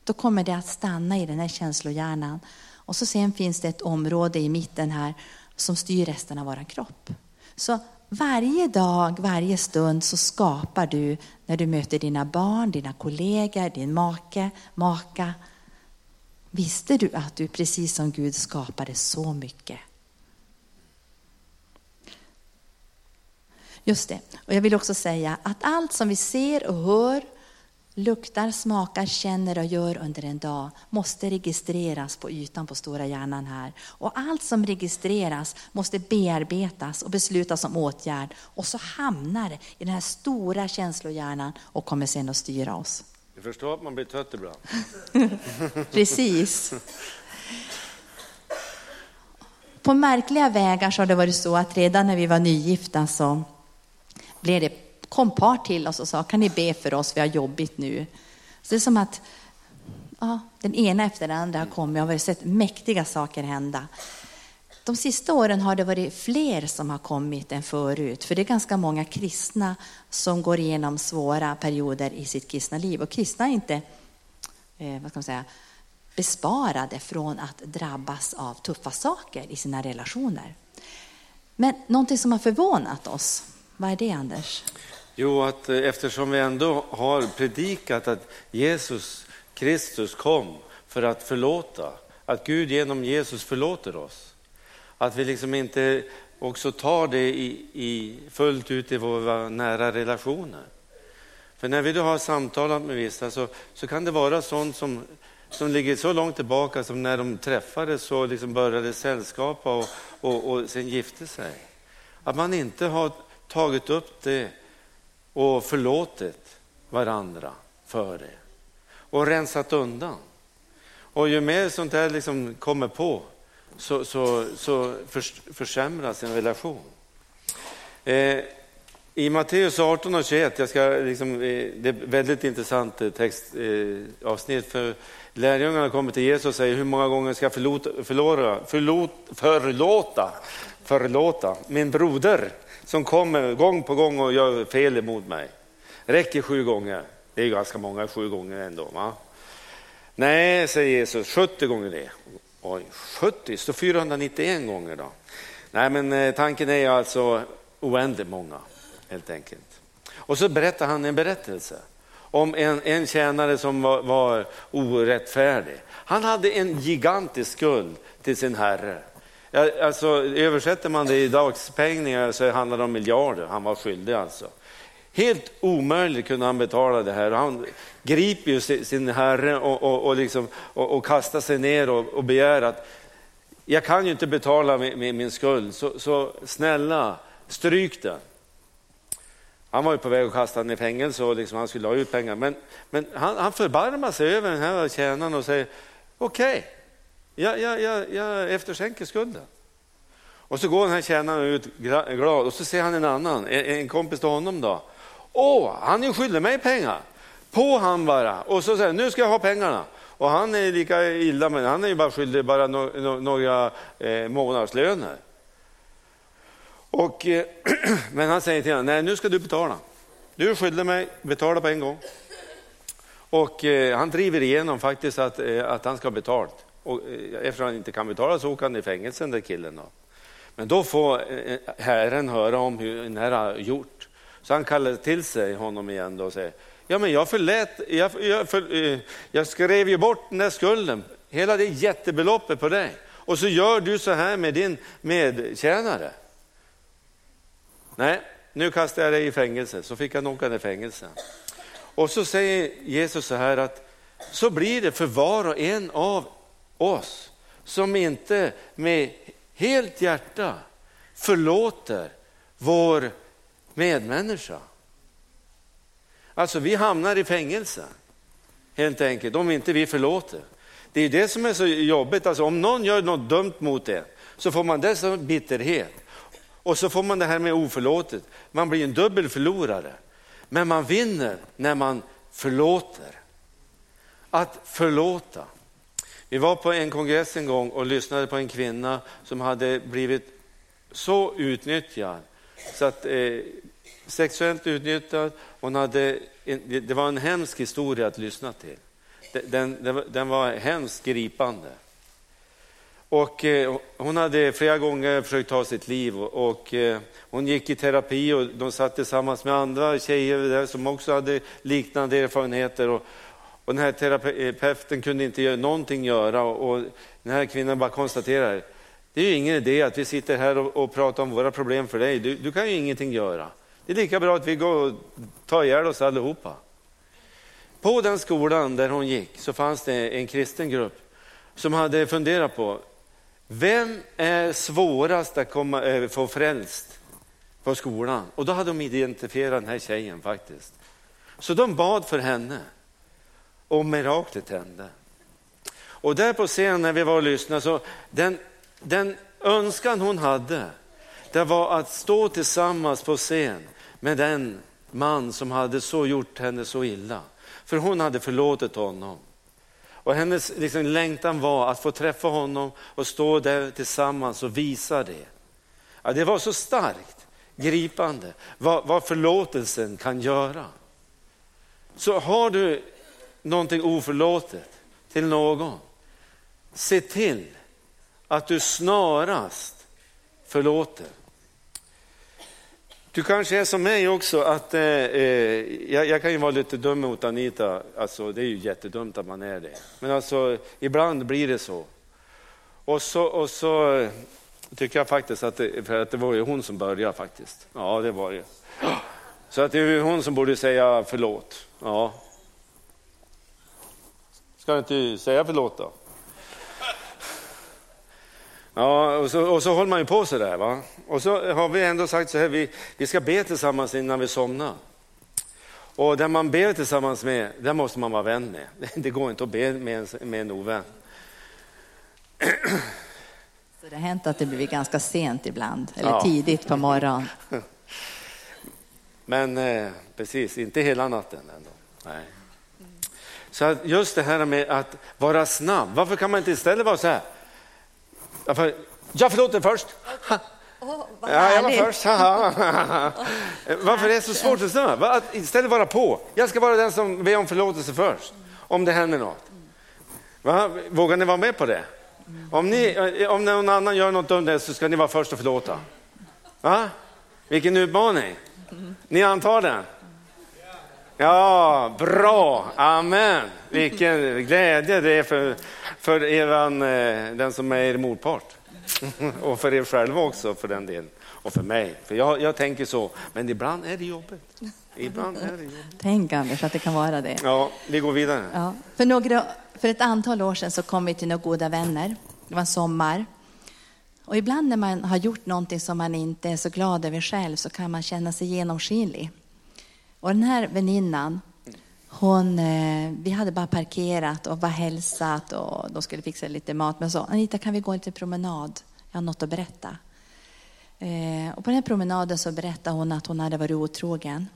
C: då kommer det att stanna i den här känslohjärnan. Och så sen finns det ett område i mitten här som styr resten av vår kropp. Så varje dag, varje stund så skapar du när du möter dina barn, dina kollegor, din make, maka. Visste du att du precis som Gud skapade så mycket? Just det. Och jag vill också säga att allt som vi ser och hör luktar, smakar, känner och gör under en dag måste registreras på ytan på stora hjärnan här. Och allt som registreras måste bearbetas och beslutas om åtgärd och så hamnar det i den här stora känslohjärnan och kommer sen att styra oss.
B: Du förstår att man blir trött ibland.
C: Precis. På märkliga vägar så har det varit så att redan när vi var nygifta så blev det kom par till oss och sa, kan ni be för oss, vi har jobbigt nu. Så det är som att ja, den ena efter den andra har kommit och vi har sett mäktiga saker hända. De sista åren har det varit fler som har kommit än förut, för det är ganska många kristna som går igenom svåra perioder i sitt kristna liv. Och kristna är inte eh, vad ska man säga, besparade från att drabbas av tuffa saker i sina relationer. Men någonting som har förvånat oss, vad är det Anders?
B: Jo, att eh, eftersom vi ändå har predikat att Jesus Kristus kom för att förlåta, att Gud genom Jesus förlåter oss. Att vi liksom inte också tar det i, i fullt ut i våra nära relationer. För när vi då har samtalat med vissa så, så kan det vara sånt som, som ligger så långt tillbaka som när de träffades och liksom började sällskapa och, och, och sen gifte sig. Att man inte har tagit upp det och förlåtit varandra för det och rensat undan. Och ju mer sånt här liksom kommer på så, så, så försämras en relation. Eh, I Matteus 18 och 21, jag ska liksom, eh, det är ett väldigt intressant textavsnitt, eh, eh för lärjungarna kommer till Jesus och säger hur många gånger ska jag förlåta, förlora, förlot, förlåta, förlåta min broder som kommer gång på gång och gör fel emot mig. Räcker sju gånger. Det är ganska många sju gånger ändå. Va? Nej, säger Jesus, 70 gånger det. Oj, 70, så 491 gånger då. Nej, men eh, tanken är alltså oändligt många, helt enkelt. Och så berättar han en berättelse om en, en tjänare som var, var orättfärdig. Han hade en gigantisk skuld till sin herre. Alltså, översätter man det i dagspengar så handlar det om miljarder. Han var skyldig alltså. Helt omöjligt kunde han betala det här. Han griper ju sin herre och, och, och, liksom, och, och kastar sig ner och, och begär att jag kan ju inte betala min, min skuld, så, så snälla stryk den. han var ju på väg att kasta den i fängelse och liksom han skulle ha ut pengar. Men, men han, han förbarmar sig över den här tjänaren och säger okej, okay, jag, jag, jag, jag efterskänker skulden. Och så går den här tjänaren ut glad och så ser han en annan, en kompis till honom då. Åh, han är skyldig mig pengar. På han bara. Och så säger nu ska jag ha pengarna. Och han är lika illa, men han är ju bara skyldig bara no, no, några eh, månadslöner. Och, eh, men han säger till honom, nej nu ska du betala. Du är skyldig mig, betala på en gång. Och eh, han driver igenom faktiskt att, eh, att han ska ha betalt. Och, eh, eftersom han inte kan betala så åker han i fängelse den där killen. Då. Men då får eh, eh Herren höra om hur den här har gjort. Så han kallar till sig honom igen och säger, ja men jag förlät, jag, jag, för, eh, jag skrev ju bort den där skulden, hela det jättebeloppet på dig. Och så gör du så här med din medtjänare. Nej, nu kastar jag dig i fängelse, så fick han åka i fängelse. Och så säger Jesus så här att så blir det för var och en av oss som inte med helt hjärta förlåter vår medmänniska. Alltså vi hamnar i fängelse helt enkelt om inte vi förlåter. Det är det som är så jobbigt, alltså om någon gör något dumt mot det så får man dessutom bitterhet och så får man det här med oförlåtet. Man blir en dubbel förlorare. Men man vinner när man förlåter. Att förlåta. Vi var på en kongress en gång och lyssnade på en kvinna som hade blivit så utnyttjad så att eh, sexuellt utnyttjad. Hon hade, det var en hemsk historia att lyssna till. Den, den, den var hemskt gripande. Och, eh, hon hade flera gånger försökt ta sitt liv och, och eh, hon gick i terapi och de satt tillsammans med andra tjejer där som också hade liknande erfarenheter. Och, och den här terapeuten eh, kunde inte göra, någonting göra och den här kvinnan bara konstaterar, det är ju ingen idé att vi sitter här och, och pratar om våra problem för dig, du, du, kan ju ingenting göra. Det är lika bra att vi går och tar ihjäl oss allihopa. På den skolan där hon gick så fanns det en kristen grupp som hade funderat på, vem är svårast att komma, äh, få frälst på skolan? Och då hade de identifierat den här tjejen faktiskt. Så de bad för henne och miraklet hände. Och där på scenen när vi var och lyssnade, så den, den önskan hon hade, det var att stå tillsammans på scen med den man som hade så gjort henne så illa. För hon hade förlåtit honom. Och hennes liksom, längtan var att få träffa honom och stå där tillsammans och visa det. Ja, det var så starkt, gripande, vad, vad förlåtelsen kan göra. Så har du någonting oförlåtet till någon, se till att du snarast förlåter. Du kanske är som mig också, att eh, eh, jag, jag, kan ju vara lite dum mot Anita, alltså, det är ju jättedumt att man är det. Men alltså, ibland blir det så. Och så, och så tycker jag faktiskt att det, för att det var ju hon som började faktiskt. Ja, det var det. Så att det är hon som borde säga förlåt. Ja, Ska du inte säga förlåt då? Ja, och så, och så håller man ju på så där. Va? Och så har vi ändå sagt så här, vi, vi ska be tillsammans innan vi somnar. Och den man ber tillsammans med, den måste man vara vän med. Det går inte att be med en, med en ovän.
C: Så det har hänt att det blivit ganska sent ibland, eller ja. tidigt på morgonen.
B: Men eh, precis, inte hela natten ändå. Nej. Så just det här med att vara snabb, varför kan man inte istället vara så här? Jag förlåter först.
C: Oh,
B: ja, jag var först. Varför är det så svårt att snabb? Att istället vara på. Jag ska vara den som ber om förlåtelse först, om det händer något. Va? Vågar ni vara med på det? Om, ni, om någon annan gör något dumt så ska ni vara först och förlåta. Va? Vilken utmaning. Ni antar den? Ja, bra, amen. Vilken glädje det är för, för eran, eh, den som är er motpart. Och för er själva också för den delen. Och för mig. För jag, jag tänker så, men ibland är det jobbigt. Ibland är det jobbigt.
C: Tänk Anders att det kan vara det.
B: Ja, vi går vidare.
C: Ja. För, några, för ett antal år sedan så kom vi till några goda vänner. Det var en sommar. Och ibland när man har gjort någonting som man inte är så glad över själv så kan man känna sig genomskinlig. Och den här väninnan, hon, eh, vi hade bara parkerat och var hälsat och de skulle fixa lite mat. Men så, Anita, kan vi gå en liten promenad? Jag har något att berätta. Eh, och på den här promenaden så berättade hon att hon hade varit otrogen.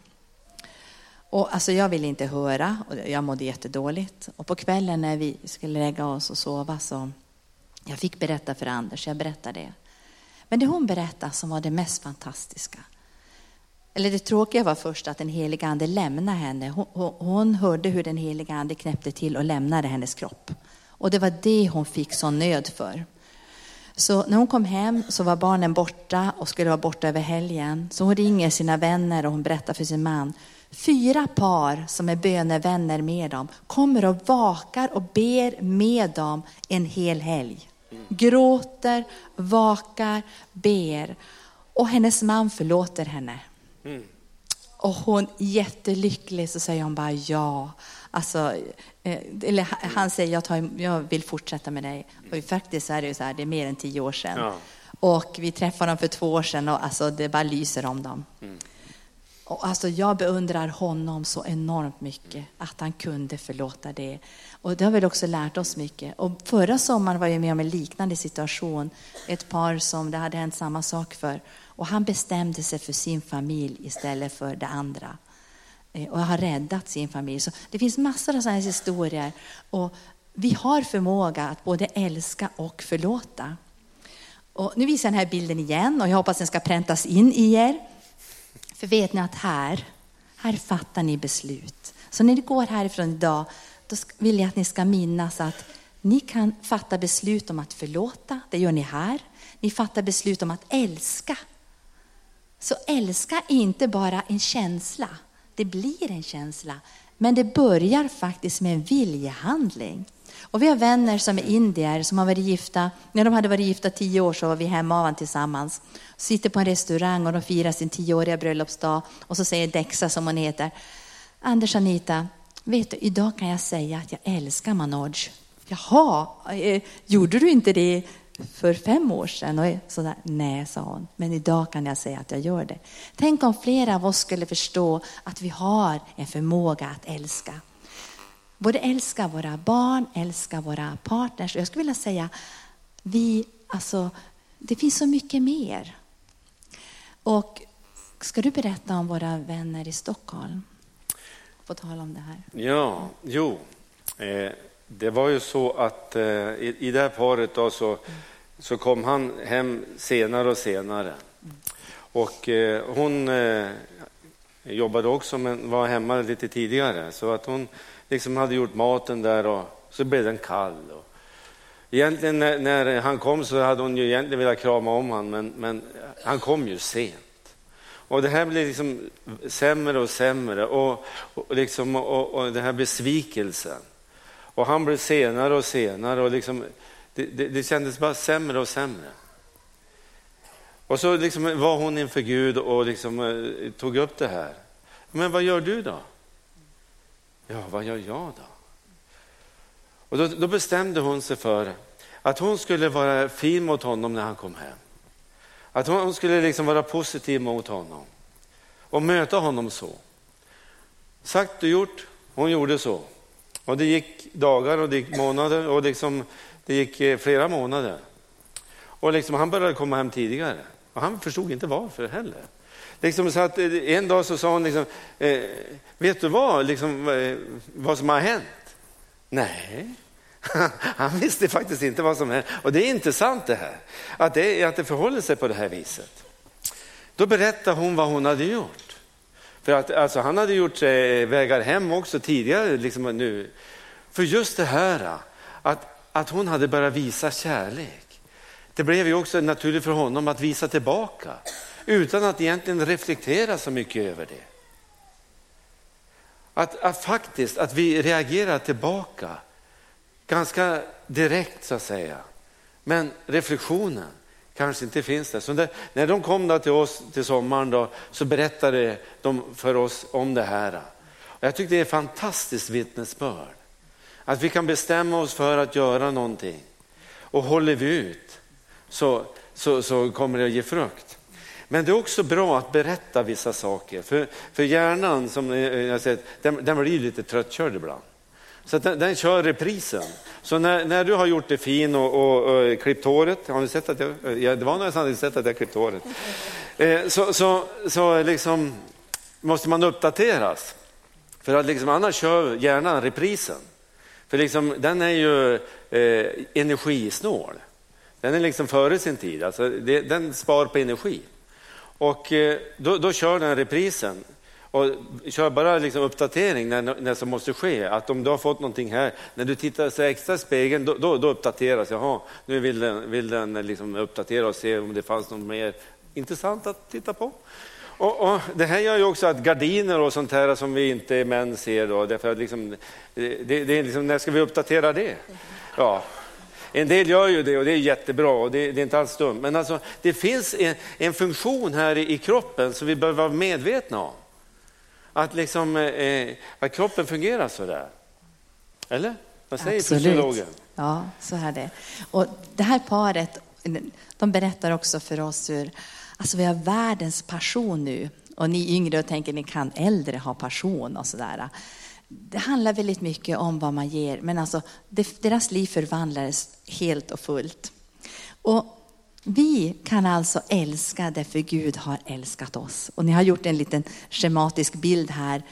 C: Och alltså jag ville inte höra och jag mådde jättedåligt. Och på kvällen när vi skulle lägga oss och sova så jag fick berätta för Anders, jag berättade det. Men det hon berättade som var det mest fantastiska, eller det tråkiga var först att den heliga ande lämnade henne. Hon, hon, hörde hur den heliga ande knäppte till och lämnade hennes kropp. Och det var det hon fick sån nöd för. Så när hon kom hem så var barnen borta och skulle vara borta över helgen. Så hon ringer sina vänner och hon berättar för sin man. Fyra par som är bönevänner med dem kommer och vakar och ber med dem en hel helg. Gråter, vakar, ber. Och hennes man förlåter henne. Mm. Och hon jättelycklig så säger hon bara ja. Alltså, eh, eller han säger jag, tar, jag vill fortsätta med dig. Och faktiskt är det så här, det är mer än tio år sedan. Ja. Och vi träffade dem för två år sedan och alltså, det bara lyser om dem. Mm. Och alltså, jag beundrar honom så enormt mycket, att han kunde förlåta det. Och det har väl också lärt oss mycket. Och förra sommaren var jag med om en liknande situation. Ett par som det hade hänt samma sak för. Och han bestämde sig för sin familj istället för det andra. Eh, och har räddat sin familj. Så det finns massor av sådana historier. Och vi har förmåga att både älska och förlåta. Och nu visar jag den här bilden igen och jag hoppas den ska präntas in i er. För vet ni att här, här fattar ni beslut. Så när ni går härifrån idag, då vill jag att ni ska minnas att ni kan fatta beslut om att förlåta, det gör ni här. Ni fattar beslut om att älska. Så älska är inte bara en känsla, det blir en känsla. Men det börjar faktiskt med en viljehandling. Och vi har vänner som är indier som har varit gifta. När de hade varit gifta tio år så var vi hemmavan tillsammans. Sitter på en restaurang och de firar sin tioåriga bröllopsdag. Och så säger Dexa som hon heter. Anders Anita, vet du, idag kan jag säga att jag älskar Manoj. Jaha, eh, gjorde du inte det för fem år sedan? Och sådär, Nej, sa hon, men idag kan jag säga att jag gör det. Tänk om flera av oss skulle förstå att vi har en förmåga att älska både älska våra barn, älska våra partners. Jag skulle vilja säga, vi, alltså, det finns så mycket mer. Och ska du berätta om våra vänner i Stockholm? På tal om det här.
B: Ja, jo. Eh, det var ju så att eh, i, i det här paret då så, så kom han hem senare och senare. Och eh, hon eh, jobbade också men var hemma lite tidigare. Så att hon liksom hade gjort maten där och så blev den kall. Och egentligen när, när, han kom så hade hon ju egentligen velat krama om honom, men, men han kom ju sent. Och det här blir liksom sämre och sämre och, och, liksom, och, och den här besvikelsen. Och han blev senare och senare och liksom, det, det, det kändes bara sämre och sämre. Och så liksom var hon inför Gud och liksom, eh, tog upp det här. Men vad gör du då? Ja, vad gör jag då? Och då, då bestämde hon sig för att hon skulle vara fin mot honom när han kom hem. Att hon skulle liksom vara positiv mot honom och möta honom så. Sagt och gjort, hon gjorde så. Och det gick dagar och det gick månader och liksom, det gick eh, flera månader. Och liksom, han började komma hem tidigare och han förstod inte varför heller. Liksom så att eh, en dag så sa hon, liksom, eh, vet du vad, liksom, eh, vad som har hänt? Nej, han visste faktiskt inte vad som hänt. Och det är intressant det här, att det, att det förhåller sig på det här viset. Då berättade hon vad hon hade gjort. För att alltså, han hade gjort sig vägar hem också tidigare. Liksom nu. För just det här att, att hon hade börjat visa kärlek. Det blev ju också naturligt för honom att visa tillbaka utan att egentligen reflektera så mycket över det. Att, att faktiskt att vi reagerar tillbaka ganska direkt så att säga. Men reflektionen kanske inte finns där. Så där, när de kom då till oss till sommaren då, så berättade de för oss om det här. Och jag tycker det är ett fantastiskt vittnesbörd. Att vi kan bestämma oss för att göra någonting och håller vi ut så, så, så kommer det att ge frukt. Men det är också bra att berätta vissa saker. För, för hjärnan, som jag sett, den, den blir lite tröttkörd ibland. Så den, den, kör reprisen. Så när, när, du har gjort det fin och, och, och klippt håret, har ni sett att jag, ja, det var nästan inte sett att jag klippt håret. Eh, så, så, så liksom måste man uppdateras. För att liksom, annars kör hjärnan reprisen. För liksom, den är ju eh, energisnål. Den är liksom före sin tid, alltså det, den spar på energi. Och eh, då, då, kör den reprisen och kör bara liksom uppdatering när, när som måste ske. Att om du har fått någonting här, när du tittar så extra i spegeln, då, då, då uppdateras. Jaha, nu vill den, vill den liksom uppdatera och se om det fanns något mer intressant att titta på. Och, och, det här gör ju också att gardiner och sånt här som vi inte män ser, då, därför att liksom, det, det är liksom, när ska vi uppdatera det? Ja. En del gör ju det och det är jättebra och det, det är inte alls dumt. Men alltså, det finns en, en funktion här i, i, kroppen som vi behöver vara medvetna om. Att, liksom, eh, att kroppen fungerar så där. Eller? Vad säger Absolut. fysiologen?
C: Ja, så är det. Och det här paret, de berättar också för oss hur Alltså vi har världens passion nu. Och ni yngre och tänker ni kan äldre ha passion och sådär. Det handlar väldigt mycket om vad man ger, men alltså deras liv förvandlades helt och fullt. Och vi kan alltså älska därför Gud har älskat oss. Och ni har gjort en liten schematisk bild här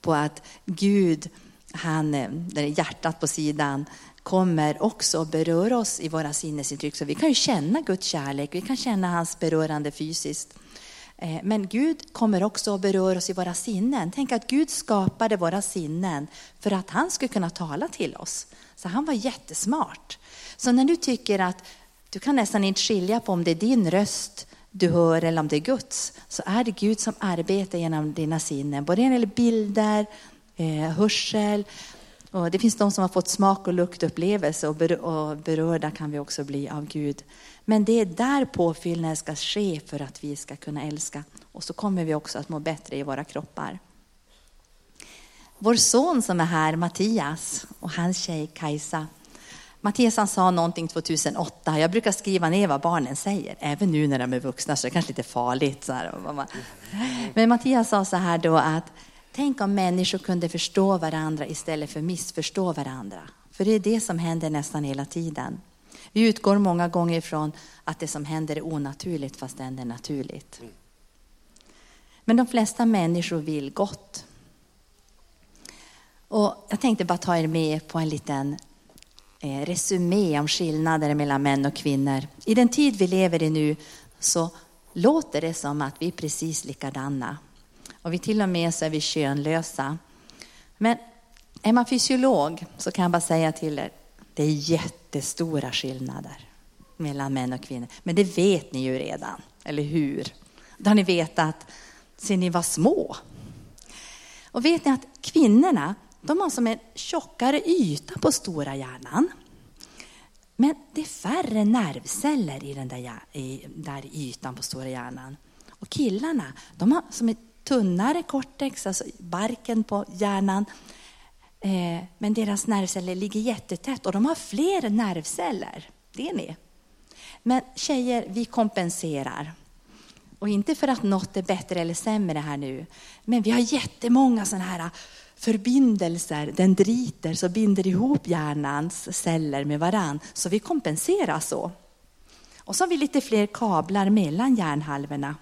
C: på att Gud, han, eh, där är hjärtat på sidan, kommer också att beröra oss i våra sinnesintryck. Så vi kan ju känna Guds kärlek, vi kan känna hans berörande fysiskt. Eh, men Gud kommer också att beröra oss i våra sinnen. Tänk att Gud skapade våra sinnen för att han skulle kunna tala till oss. Så han var jättesmart. Så när du tycker att du kan nästan inte skilja på om det är din röst du hör eller om det är Guds, så är det Gud som arbetar genom dina sinnen. Både när det gäller bilder, eh, hörsel, och det finns de som har fått smak och luktupplevelse och berörda kan vi också bli av Gud. Men det är där påfyllnaden ska ske för att vi ska kunna älska. Och så kommer vi också att må bättre i våra kroppar. Vår son som är här, Mattias, och hans tjej Kajsa. Mattias han sa någonting 2008, jag brukar skriva ner vad barnen säger, även nu när de är vuxna så det är kanske lite farligt. Så här. Men Mattias sa så här då att Tänk om människor kunde förstå varandra istället för missförstå varandra. För det är det som händer nästan hela tiden. Vi utgår många gånger från att det som händer är onaturligt fast det är naturligt. Men de flesta människor vill gott. Och jag tänkte bara ta er med på en liten Eh, resumé om skillnader mellan män och kvinnor. I den tid vi lever i nu så låter det som att vi är precis likadana. Och vi till och med så är vi könlösa. Men är man fysiolog så kan jag bara säga till er, det är jättestora skillnader mellan män och kvinnor. Men det vet ni ju redan, eller hur? Det har ni vetat sedan ni var små. Och vet ni att kvinnorna, de har som en tjockare yta på stora hjärnan. Men det är färre nervceller i den där, i, där ytan på stora hjärnan. Och killarna, de har som ett tunnare cortex, alltså barken på hjärnan. Eh, men deras nervceller ligger jättetätt och de har fler nervceller. Det är ni. Men tjejer, vi kompenserar. Och inte för att något är bättre eller sämre här nu. Men vi har jättemånga sådana här förbindelser, dendriter, som binder ihop hjärnans celler med varann. Så vi kompenserar så. Och så har vi lite fler kablar mellan hjärnhalvorna.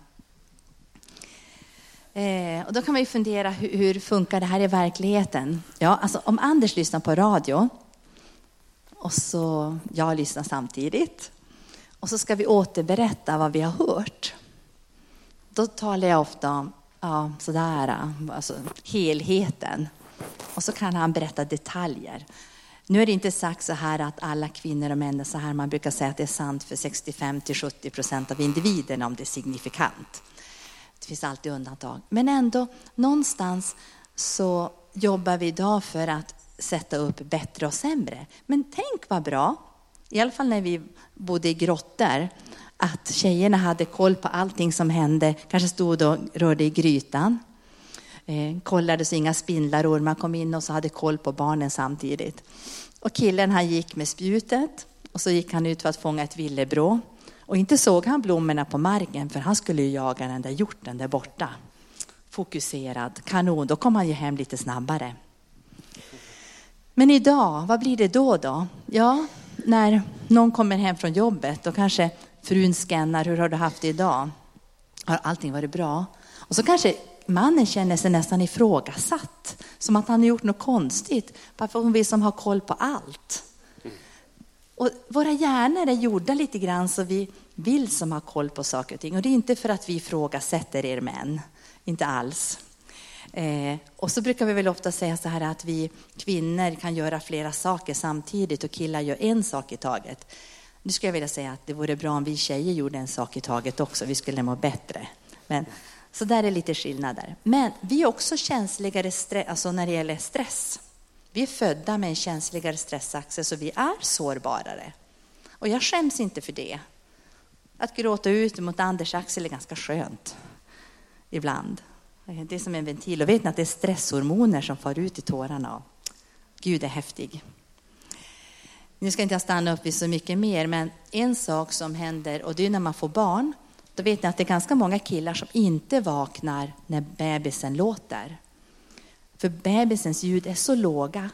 C: Eh, och då kan man ju fundera, hur, hur, funkar det här i verkligheten? Ja, alltså om Anders lyssnar på radio och så jag lyssnar samtidigt och så ska vi återberätta vad vi har hört. Då talar jag ofta om ja, sådär, äh, alltså helheten. Och så kan han berätta detaljer. Nu är det inte sagt så här att alla kvinnor och män är så här. Man brukar säga att det är sant för 65 till 70 procent av individerna om det är signifikant. Det finns alltid undantag. Men ändå, någonstans så jobbar vi idag för att sätta upp bättre och sämre. Men tänk vad bra, i alla fall när vi bodde i grottor, att tjejerna hade koll på allting som hände, kanske stod och rörde i grytan. Eh, kollade så inga spindlar och ormar kom in och så hade koll på barnen samtidigt. Och killen han gick med spjutet och så gick han ut för att fånga ett villebråd. Och inte såg han blommorna på marken för han skulle ju jaga den där hjorten där borta. Fokuserad, kanon, då kom han ju hem lite snabbare. Men idag, vad blir det då då? Ja, när någon kommer hem från jobbet och kanske frun scannar, hur har du haft det idag? Har allting varit bra? Och så kanske mannen känner sig nästan ifrågasatt, som att han har gjort något konstigt. Varför hon vill som ha koll på allt. Och våra hjärnor är gjorda lite grann så vi vill som ha koll på saker och ting. Och det är inte för att vi ifrågasätter er män, inte alls. Eh, och så brukar vi väl ofta säga så här att vi kvinnor kan göra flera saker samtidigt och killar gör en sak i taget. Nu skulle jag vilja säga att det vore bra om vi tjejer gjorde en sak i taget också, vi skulle må bättre. Men, så där är lite skillnader. Men vi är också känsligare alltså när det gäller stress. Vi är födda med en känsligare stressaxel så vi är sårbarare. Och jag skäms inte för det. Att gråta ut mot Anders axel är ganska skönt ibland. Det är som en ventil. Och vet ni att det är stresshormoner som far ut i tårarna? Gud är häftig. Nu ska inte jag stanna upp vid så mycket mer, men en sak som händer, och det är när man får barn, då vet ni att det är ganska många killar som inte vaknar när bebisen låter. För bebisens ljud är så låga.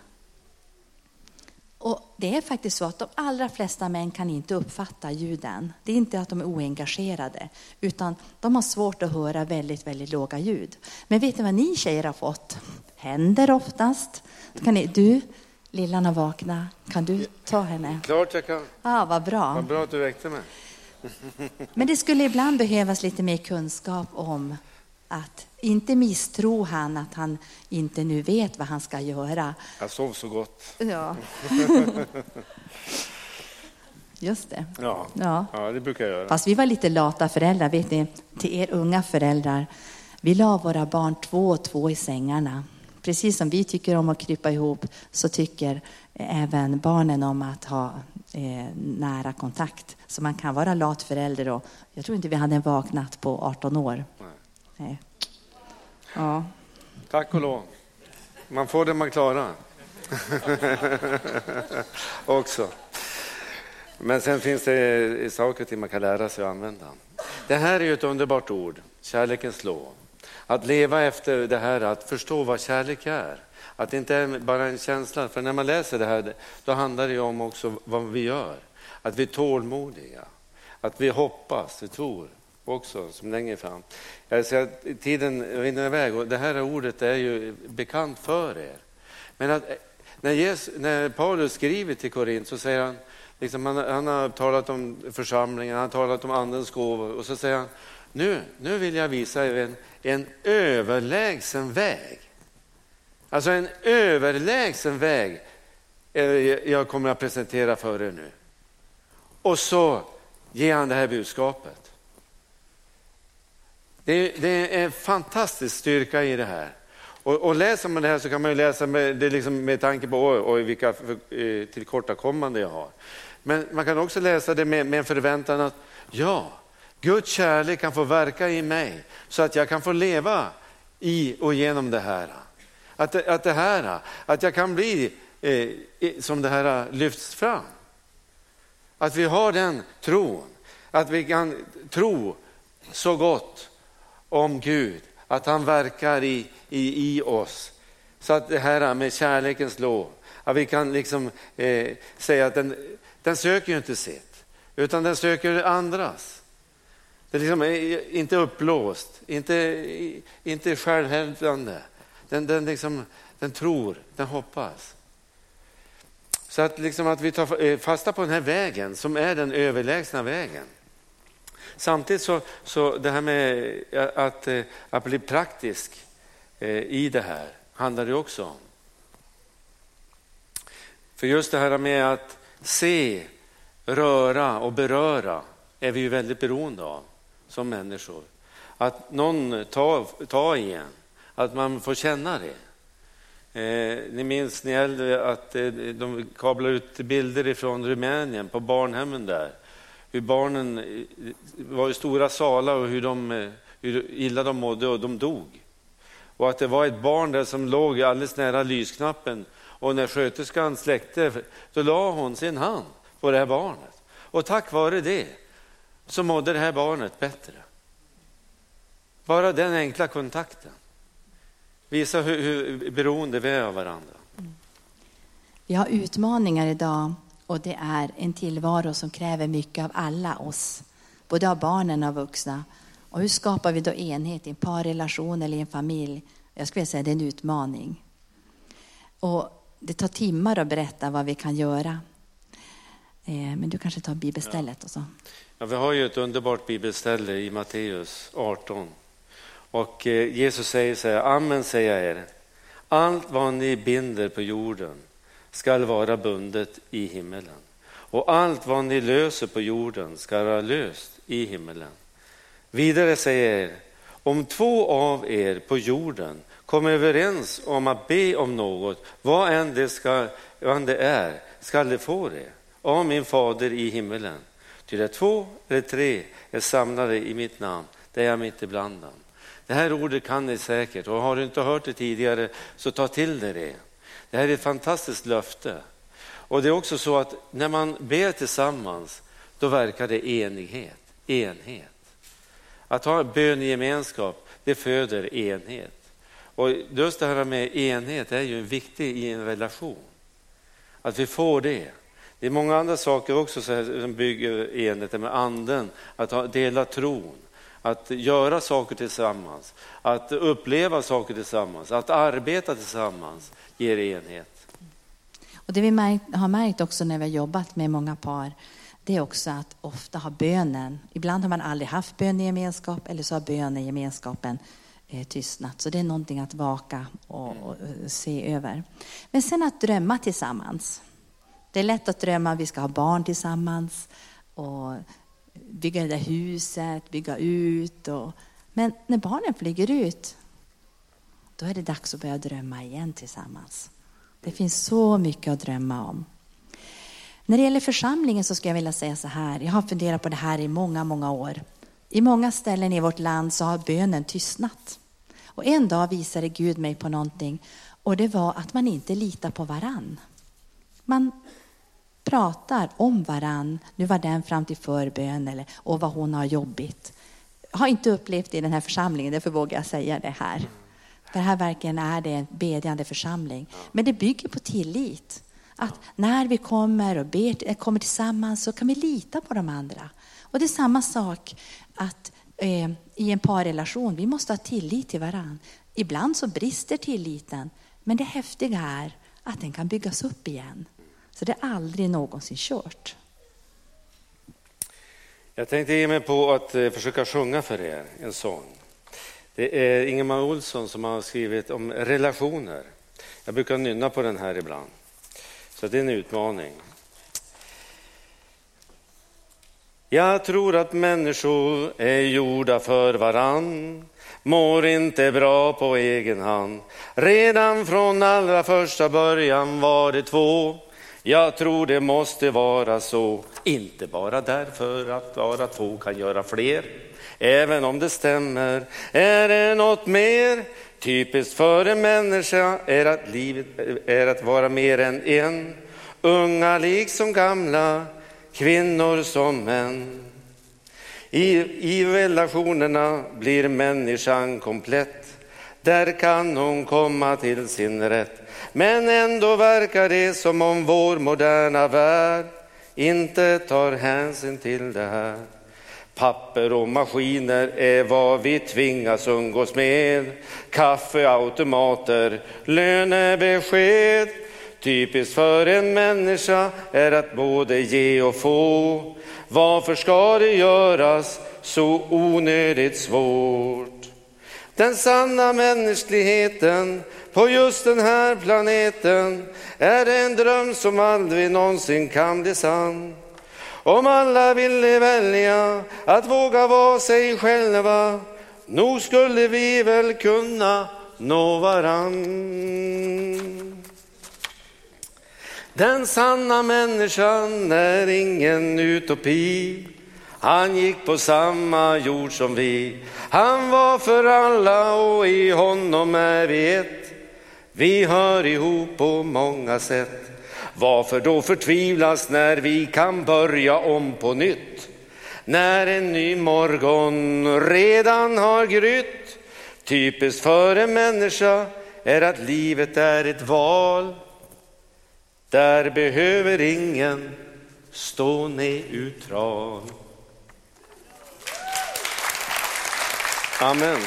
C: Och det är faktiskt så att de allra flesta män kan inte uppfatta ljuden. Det är inte att de är oengagerade, utan de har svårt att höra väldigt, väldigt låga ljud. Men vet ni vad ni tjejer har fått? Händer oftast. Då kan ni, du, lillan har vaknat. Kan du ta henne?
B: Klart jag kan.
C: Ja, vad bra.
B: Vad bra att du väckte mig.
C: Men det skulle ibland behövas lite mer kunskap om att inte misstro han att han inte nu vet vad han ska göra.
B: Jag sov så gott.
C: Ja. Just det.
B: Ja.
C: Ja.
B: ja, det brukar jag göra.
C: Fast vi var lite lata föräldrar, vet ni, till er unga föräldrar. Vi la våra barn två och två i sängarna. Precis som vi tycker om att krypa ihop så tycker även barnen om att ha eh, nära kontakt. Så man kan vara lat förälder och jag tror inte vi hade vaknat på 18 år.
B: Nej.
C: Nej. Ja.
B: Tack och lov. Man får det man klarar. Också. Men sen finns det saker till man kan lära sig att använda. Det här är ju ett underbart ord, kärlekens lov. Att leva efter det här, att förstå vad kärlek är. Att det inte är bara en känsla, för när man läser det här, då handlar det ju om också vad vi gör. Att vi är tålmodiga, att vi hoppas, vi tror också, som längre fram. Jag ser att tiden rinner iväg och det här ordet är ju bekant för er. Men att, när, Jesus, när Paulus skriver till Korint så säger han, liksom han, han, har talat om församlingen, han har talat om andens gåvor och så säger han, nu, nu vill jag visa er en, en överlägsen väg. Alltså en överlägsen väg jag kommer att presentera för er nu. Och så ger han det här budskapet. Det, det är en fantastisk styrka i det här. Och, och, läser man det här så kan man ju läsa med, det liksom med tanke på oj, oj, vilka eh, tillkortakommanden jag har. Men man kan också läsa det med, med en förväntan att ja, Guds kärlek kan få verka i mig så att jag kan få leva i och genom det här. Att, att det här, att jag kan bli eh, som det här lyfts fram. Att vi har den tron, att vi kan tro så gott om Gud, att han verkar i, i, i oss. Så att det här med kärlekens lov, att vi kan liksom eh, säga att den, den söker ju inte sitt, utan den söker andras. Det är liksom eh, inte uppblåst, inte, inte självhävdande. Den, den, liksom, den tror, den hoppas. Så att, liksom att vi tar eh, fasta på den här vägen som är den överlägsna vägen. Samtidigt så, så det här med eh, att, att bli praktisk i det här handlar det också om. För just det här med att se, röra och beröra är vi ju väldigt beroende av som människor. Att någon tar, tar i en, att man får känna det. Eh, ni minns ni äldre att eh, de kablade ut bilder från Rumänien på barnhemmen där hur barnen eh, var i stora salar och hur, de, eh, hur illa de mådde och de dog. Och att det var ett barn där som låg alldeles nära lysknappen och när sköterskan släckte, då la hon sin hand på det här barnet. Och tack vare det, så mådde det här barnet bättre. Bara den enkla kontakten visar hur, hur beroende vi är av varandra.
C: Vi har utmaningar idag och det är en tillvaro som kräver mycket av alla oss, både av barnen och vuxna. Och hur skapar vi då enhet i en parrelation eller i en familj? Jag skulle säga att det är en utmaning. Och det tar timmar att berätta vad vi kan göra. Eh, men du kanske tar bibelstället och så.
B: Ja, vi har ju ett underbart bibelställe i Matteus 18. Och eh, Jesus säger så här, amen säger jag er, allt vad ni binder på jorden skall vara bundet i himmelen. Och allt vad ni löser på jorden skall vara löst i himmelen. Vidare säger jag er, om två av er på jorden Kom överens om att be om något, vad än det, ska, vad än det är, skall de få det av min fader i himmelen. Ty där två eller tre är samlade i mitt namn, det är jag mitt ibland dem. Det här ordet kan ni säkert och har du inte hört det tidigare så ta till dig det. Det här är ett fantastiskt löfte. Och det är också så att när man ber tillsammans då verkar det enighet, enhet. Att ha bönegemenskap, det föder enhet. Och just det här med enhet är ju viktigt i en relation. Att vi får det. Det är många andra saker också som bygger enheten. med anden, att dela tron, att göra saker tillsammans, att uppleva saker tillsammans, att arbeta tillsammans ger enhet.
C: Och det vi märkt, har märkt också när vi har jobbat med många par, det är också att ofta har bönen, ibland har man aldrig haft bönegemenskap eller så har bönen gemenskapen, tystnat. Så det är någonting att vaka och, och, se över. Men sen att drömma tillsammans. Det är lätt att drömma att vi ska ha barn tillsammans och bygga det där huset, bygga ut. Och, men när barnen flyger ut, då är det dags att börja drömma igen tillsammans. Det finns så mycket att drömma om. När det gäller församlingen så skulle jag vilja säga så här. Jag har funderat på det här i många, många år. I många ställen i vårt land så har bönen tystnat. Och en dag visade Gud mig på någonting och det var att man inte litar på varann. Man pratar om varann. Nu var den fram till förbön eller och vad hon har jobbigt. Jag har inte upplevt det i den här församlingen, därför vågar jag säga det här. För här verkligen är det en bedjande församling. Men det bygger på tillit. Att när vi kommer och ber, eh, kommer tillsammans så kan vi lita på de andra. Och det är samma sak att eh, i en parrelation, vi måste ha tillit till varandra. Ibland så brister tilliten, men det häftiga är att den kan byggas upp igen. Så det är aldrig någonsin kört.
B: Jag tänkte ge mig på att eh, försöka sjunga för er en sång. Det är Ingemar Olsson som har skrivit om relationer. Jag brukar nynna på den här ibland. Så det är en utmaning. Jag tror att människor är gjorda för varann mår inte bra på egen hand. Redan från allra första början var det två jag tror det måste vara så, inte bara därför att bara två kan göra fler. Även om det stämmer är det något mer. Typiskt för en människa är att livet är att vara mer än en. Unga liksom gamla, kvinnor som män. I, I relationerna blir människan komplett. Där kan hon komma till sin rätt. Men ändå verkar det som om vår moderna värld inte tar hänsyn till det här. Papper och maskiner är vad vi tvingas umgås med. Kaffeautomater, lönebesked. Typiskt för en människa är att både ge och få. Varför ska det göras så onödigt svårt? Den sanna mänskligheten på just den här planeten är en dröm som aldrig någonsin kan bli sann. Om alla ville välja att våga vara sig själva, nog skulle vi väl kunna nå varann. Den sanna människan är ingen utopi. Han gick på samma jord som vi. Han var för alla och i honom är vi ett. Vi hör ihop på många sätt. Varför då förtvivlas när vi kan börja om på nytt? när en ny morgon redan har grytt. Typiskt för en människa är att livet är ett val. Där behöver ingen stå neutral. Amen.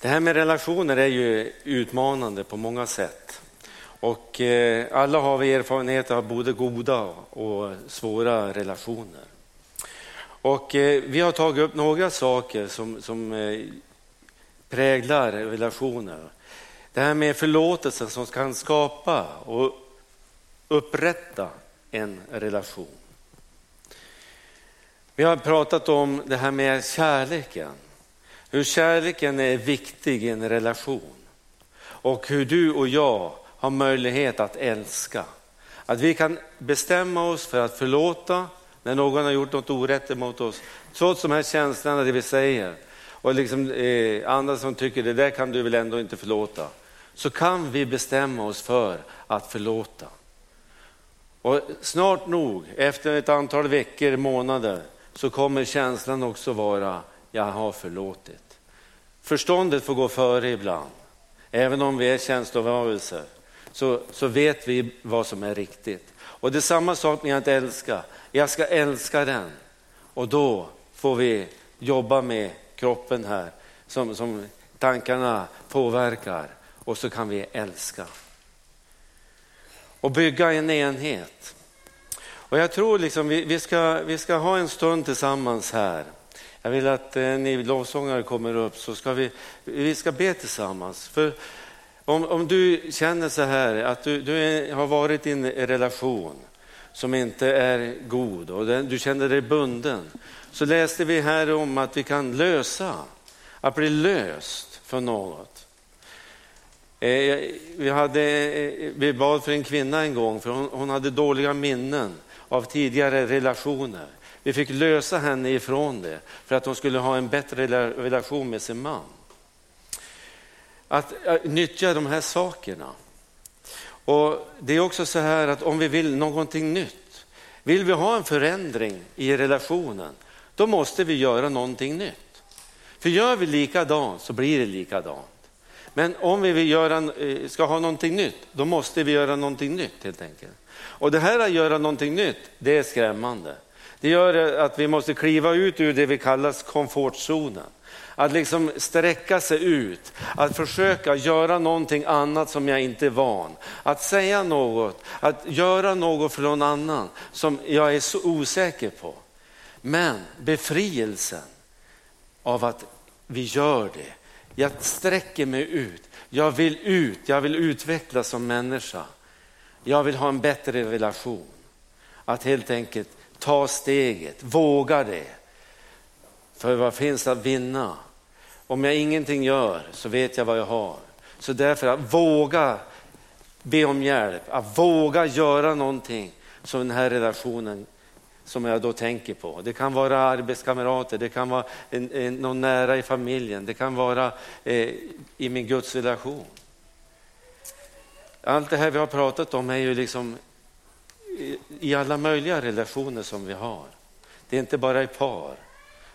B: Det här med relationer är ju utmanande på många sätt. Och eh, alla har vi erfarenhet av både goda och svåra relationer. Och eh, vi har tagit upp några saker som, som eh, präglar relationer. Det här med förlåtelse som kan skapa och upprätta en relation. Vi har pratat om det här med kärleken. Hur kärleken är viktig i en relation. Och hur du och jag har möjlighet att älska. Att vi kan bestämma oss för att förlåta när någon har gjort något orätt emot oss. Trots de här känslorna, det vi säger. Och liksom, eh, andra som tycker det där kan du väl ändå inte förlåta. Så kan vi bestämma oss för att förlåta. Och snart nog, efter ett antal veckor, månader, så kommer känslan också vara, jag har förlåtit. Förståndet får gå före ibland. Även om vi är känslovarelser så, så vet vi vad som är riktigt. Och det är samma sak med att älska. Jag ska älska den. Och då får vi jobba med kroppen här som, som tankarna påverkar och så kan vi älska. Och bygga en enhet. Och jag tror liksom vi, vi, ska, vi ska ha en stund tillsammans här. Jag vill att eh, ni lovsångare kommer upp så ska vi, vi ska be tillsammans. För om, om du känner så här att du, du är, har varit i en relation som inte är god och den, du känner dig bunden. Så läste vi här om att vi kan lösa, att bli löst för något. Eh, vi, hade, eh, vi bad för en kvinna en gång för hon, hon hade dåliga minnen av tidigare relationer. Vi fick lösa henne ifrån det för att hon skulle ha en bättre relation med sin man. Att, att nyttja de här sakerna. Och Det är också så här att om vi vill någonting nytt, vill vi ha en förändring i relationen, då måste vi göra någonting nytt. För gör vi likadant så blir det likadant. Men om vi vill göra, eh, ska ha någonting nytt, då måste vi göra någonting nytt helt enkelt. Och det här att göra någonting nytt, det är skrämmande. Det gör att vi måste kliva ut ur det vi kallar komfortzonen. Att liksom sträcka sig ut, att försöka göra någonting annat som jag inte är van. Att säga något, att göra något för någon annan som jag är så osäker på. Men befrielsen av att vi gör det. Jag sträcker mig ut, jag vill ut, jag vill utvecklas som människa. Jag vill ha en bättre relation. Att helt enkelt ta steget, våga det. För vad finns att vinna? Om jag ingenting gör så vet jag vad jag har. Så därför att våga be om hjälp, att våga göra någonting som den här relationen som jag då tänker på. Det kan vara arbetskamrater, det kan vara en, en, någon nära i familjen, det kan vara eh, i min gudsrelation. Allt det här vi har pratat om är ju liksom i alla möjliga relationer som vi har. Det är inte bara i par,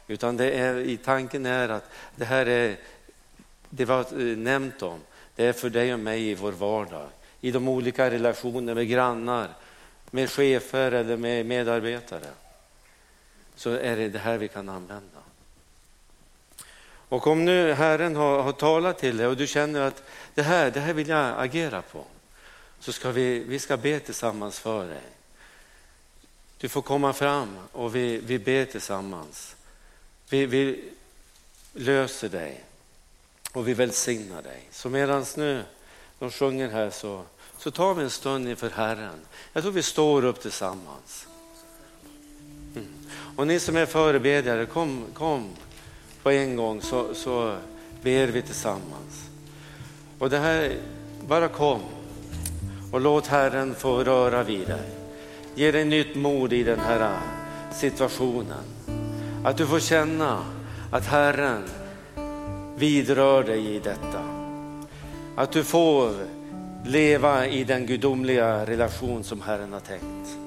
B: utan det är, i tanken är att det här är, det var eh, nämnt om, det är för dig och mig i vår vardag. I de olika relationer med grannar, med chefer eller med medarbetare. Så är det det här vi kan använda. Och om nu Herren har, har talat till dig och du känner att det här, det här vill jag agera på så ska vi, vi ska be tillsammans för dig. Du får komma fram och vi, vi ber tillsammans. Vi, vi löser dig och vi välsignar dig. Så medan nu de sjunger här så, så tar vi en stund inför Herren. Jag tror vi står upp tillsammans. Mm. Och ni som är förebedjare, kom, kom på en gång så, så ber vi tillsammans. Och det här, bara kom och låt Herren få röra vid dig. Ge dig nytt mod i den här situationen. Att du får känna att Herren vidrör dig i detta. Att du får leva i den gudomliga relation som Herren har tänkt.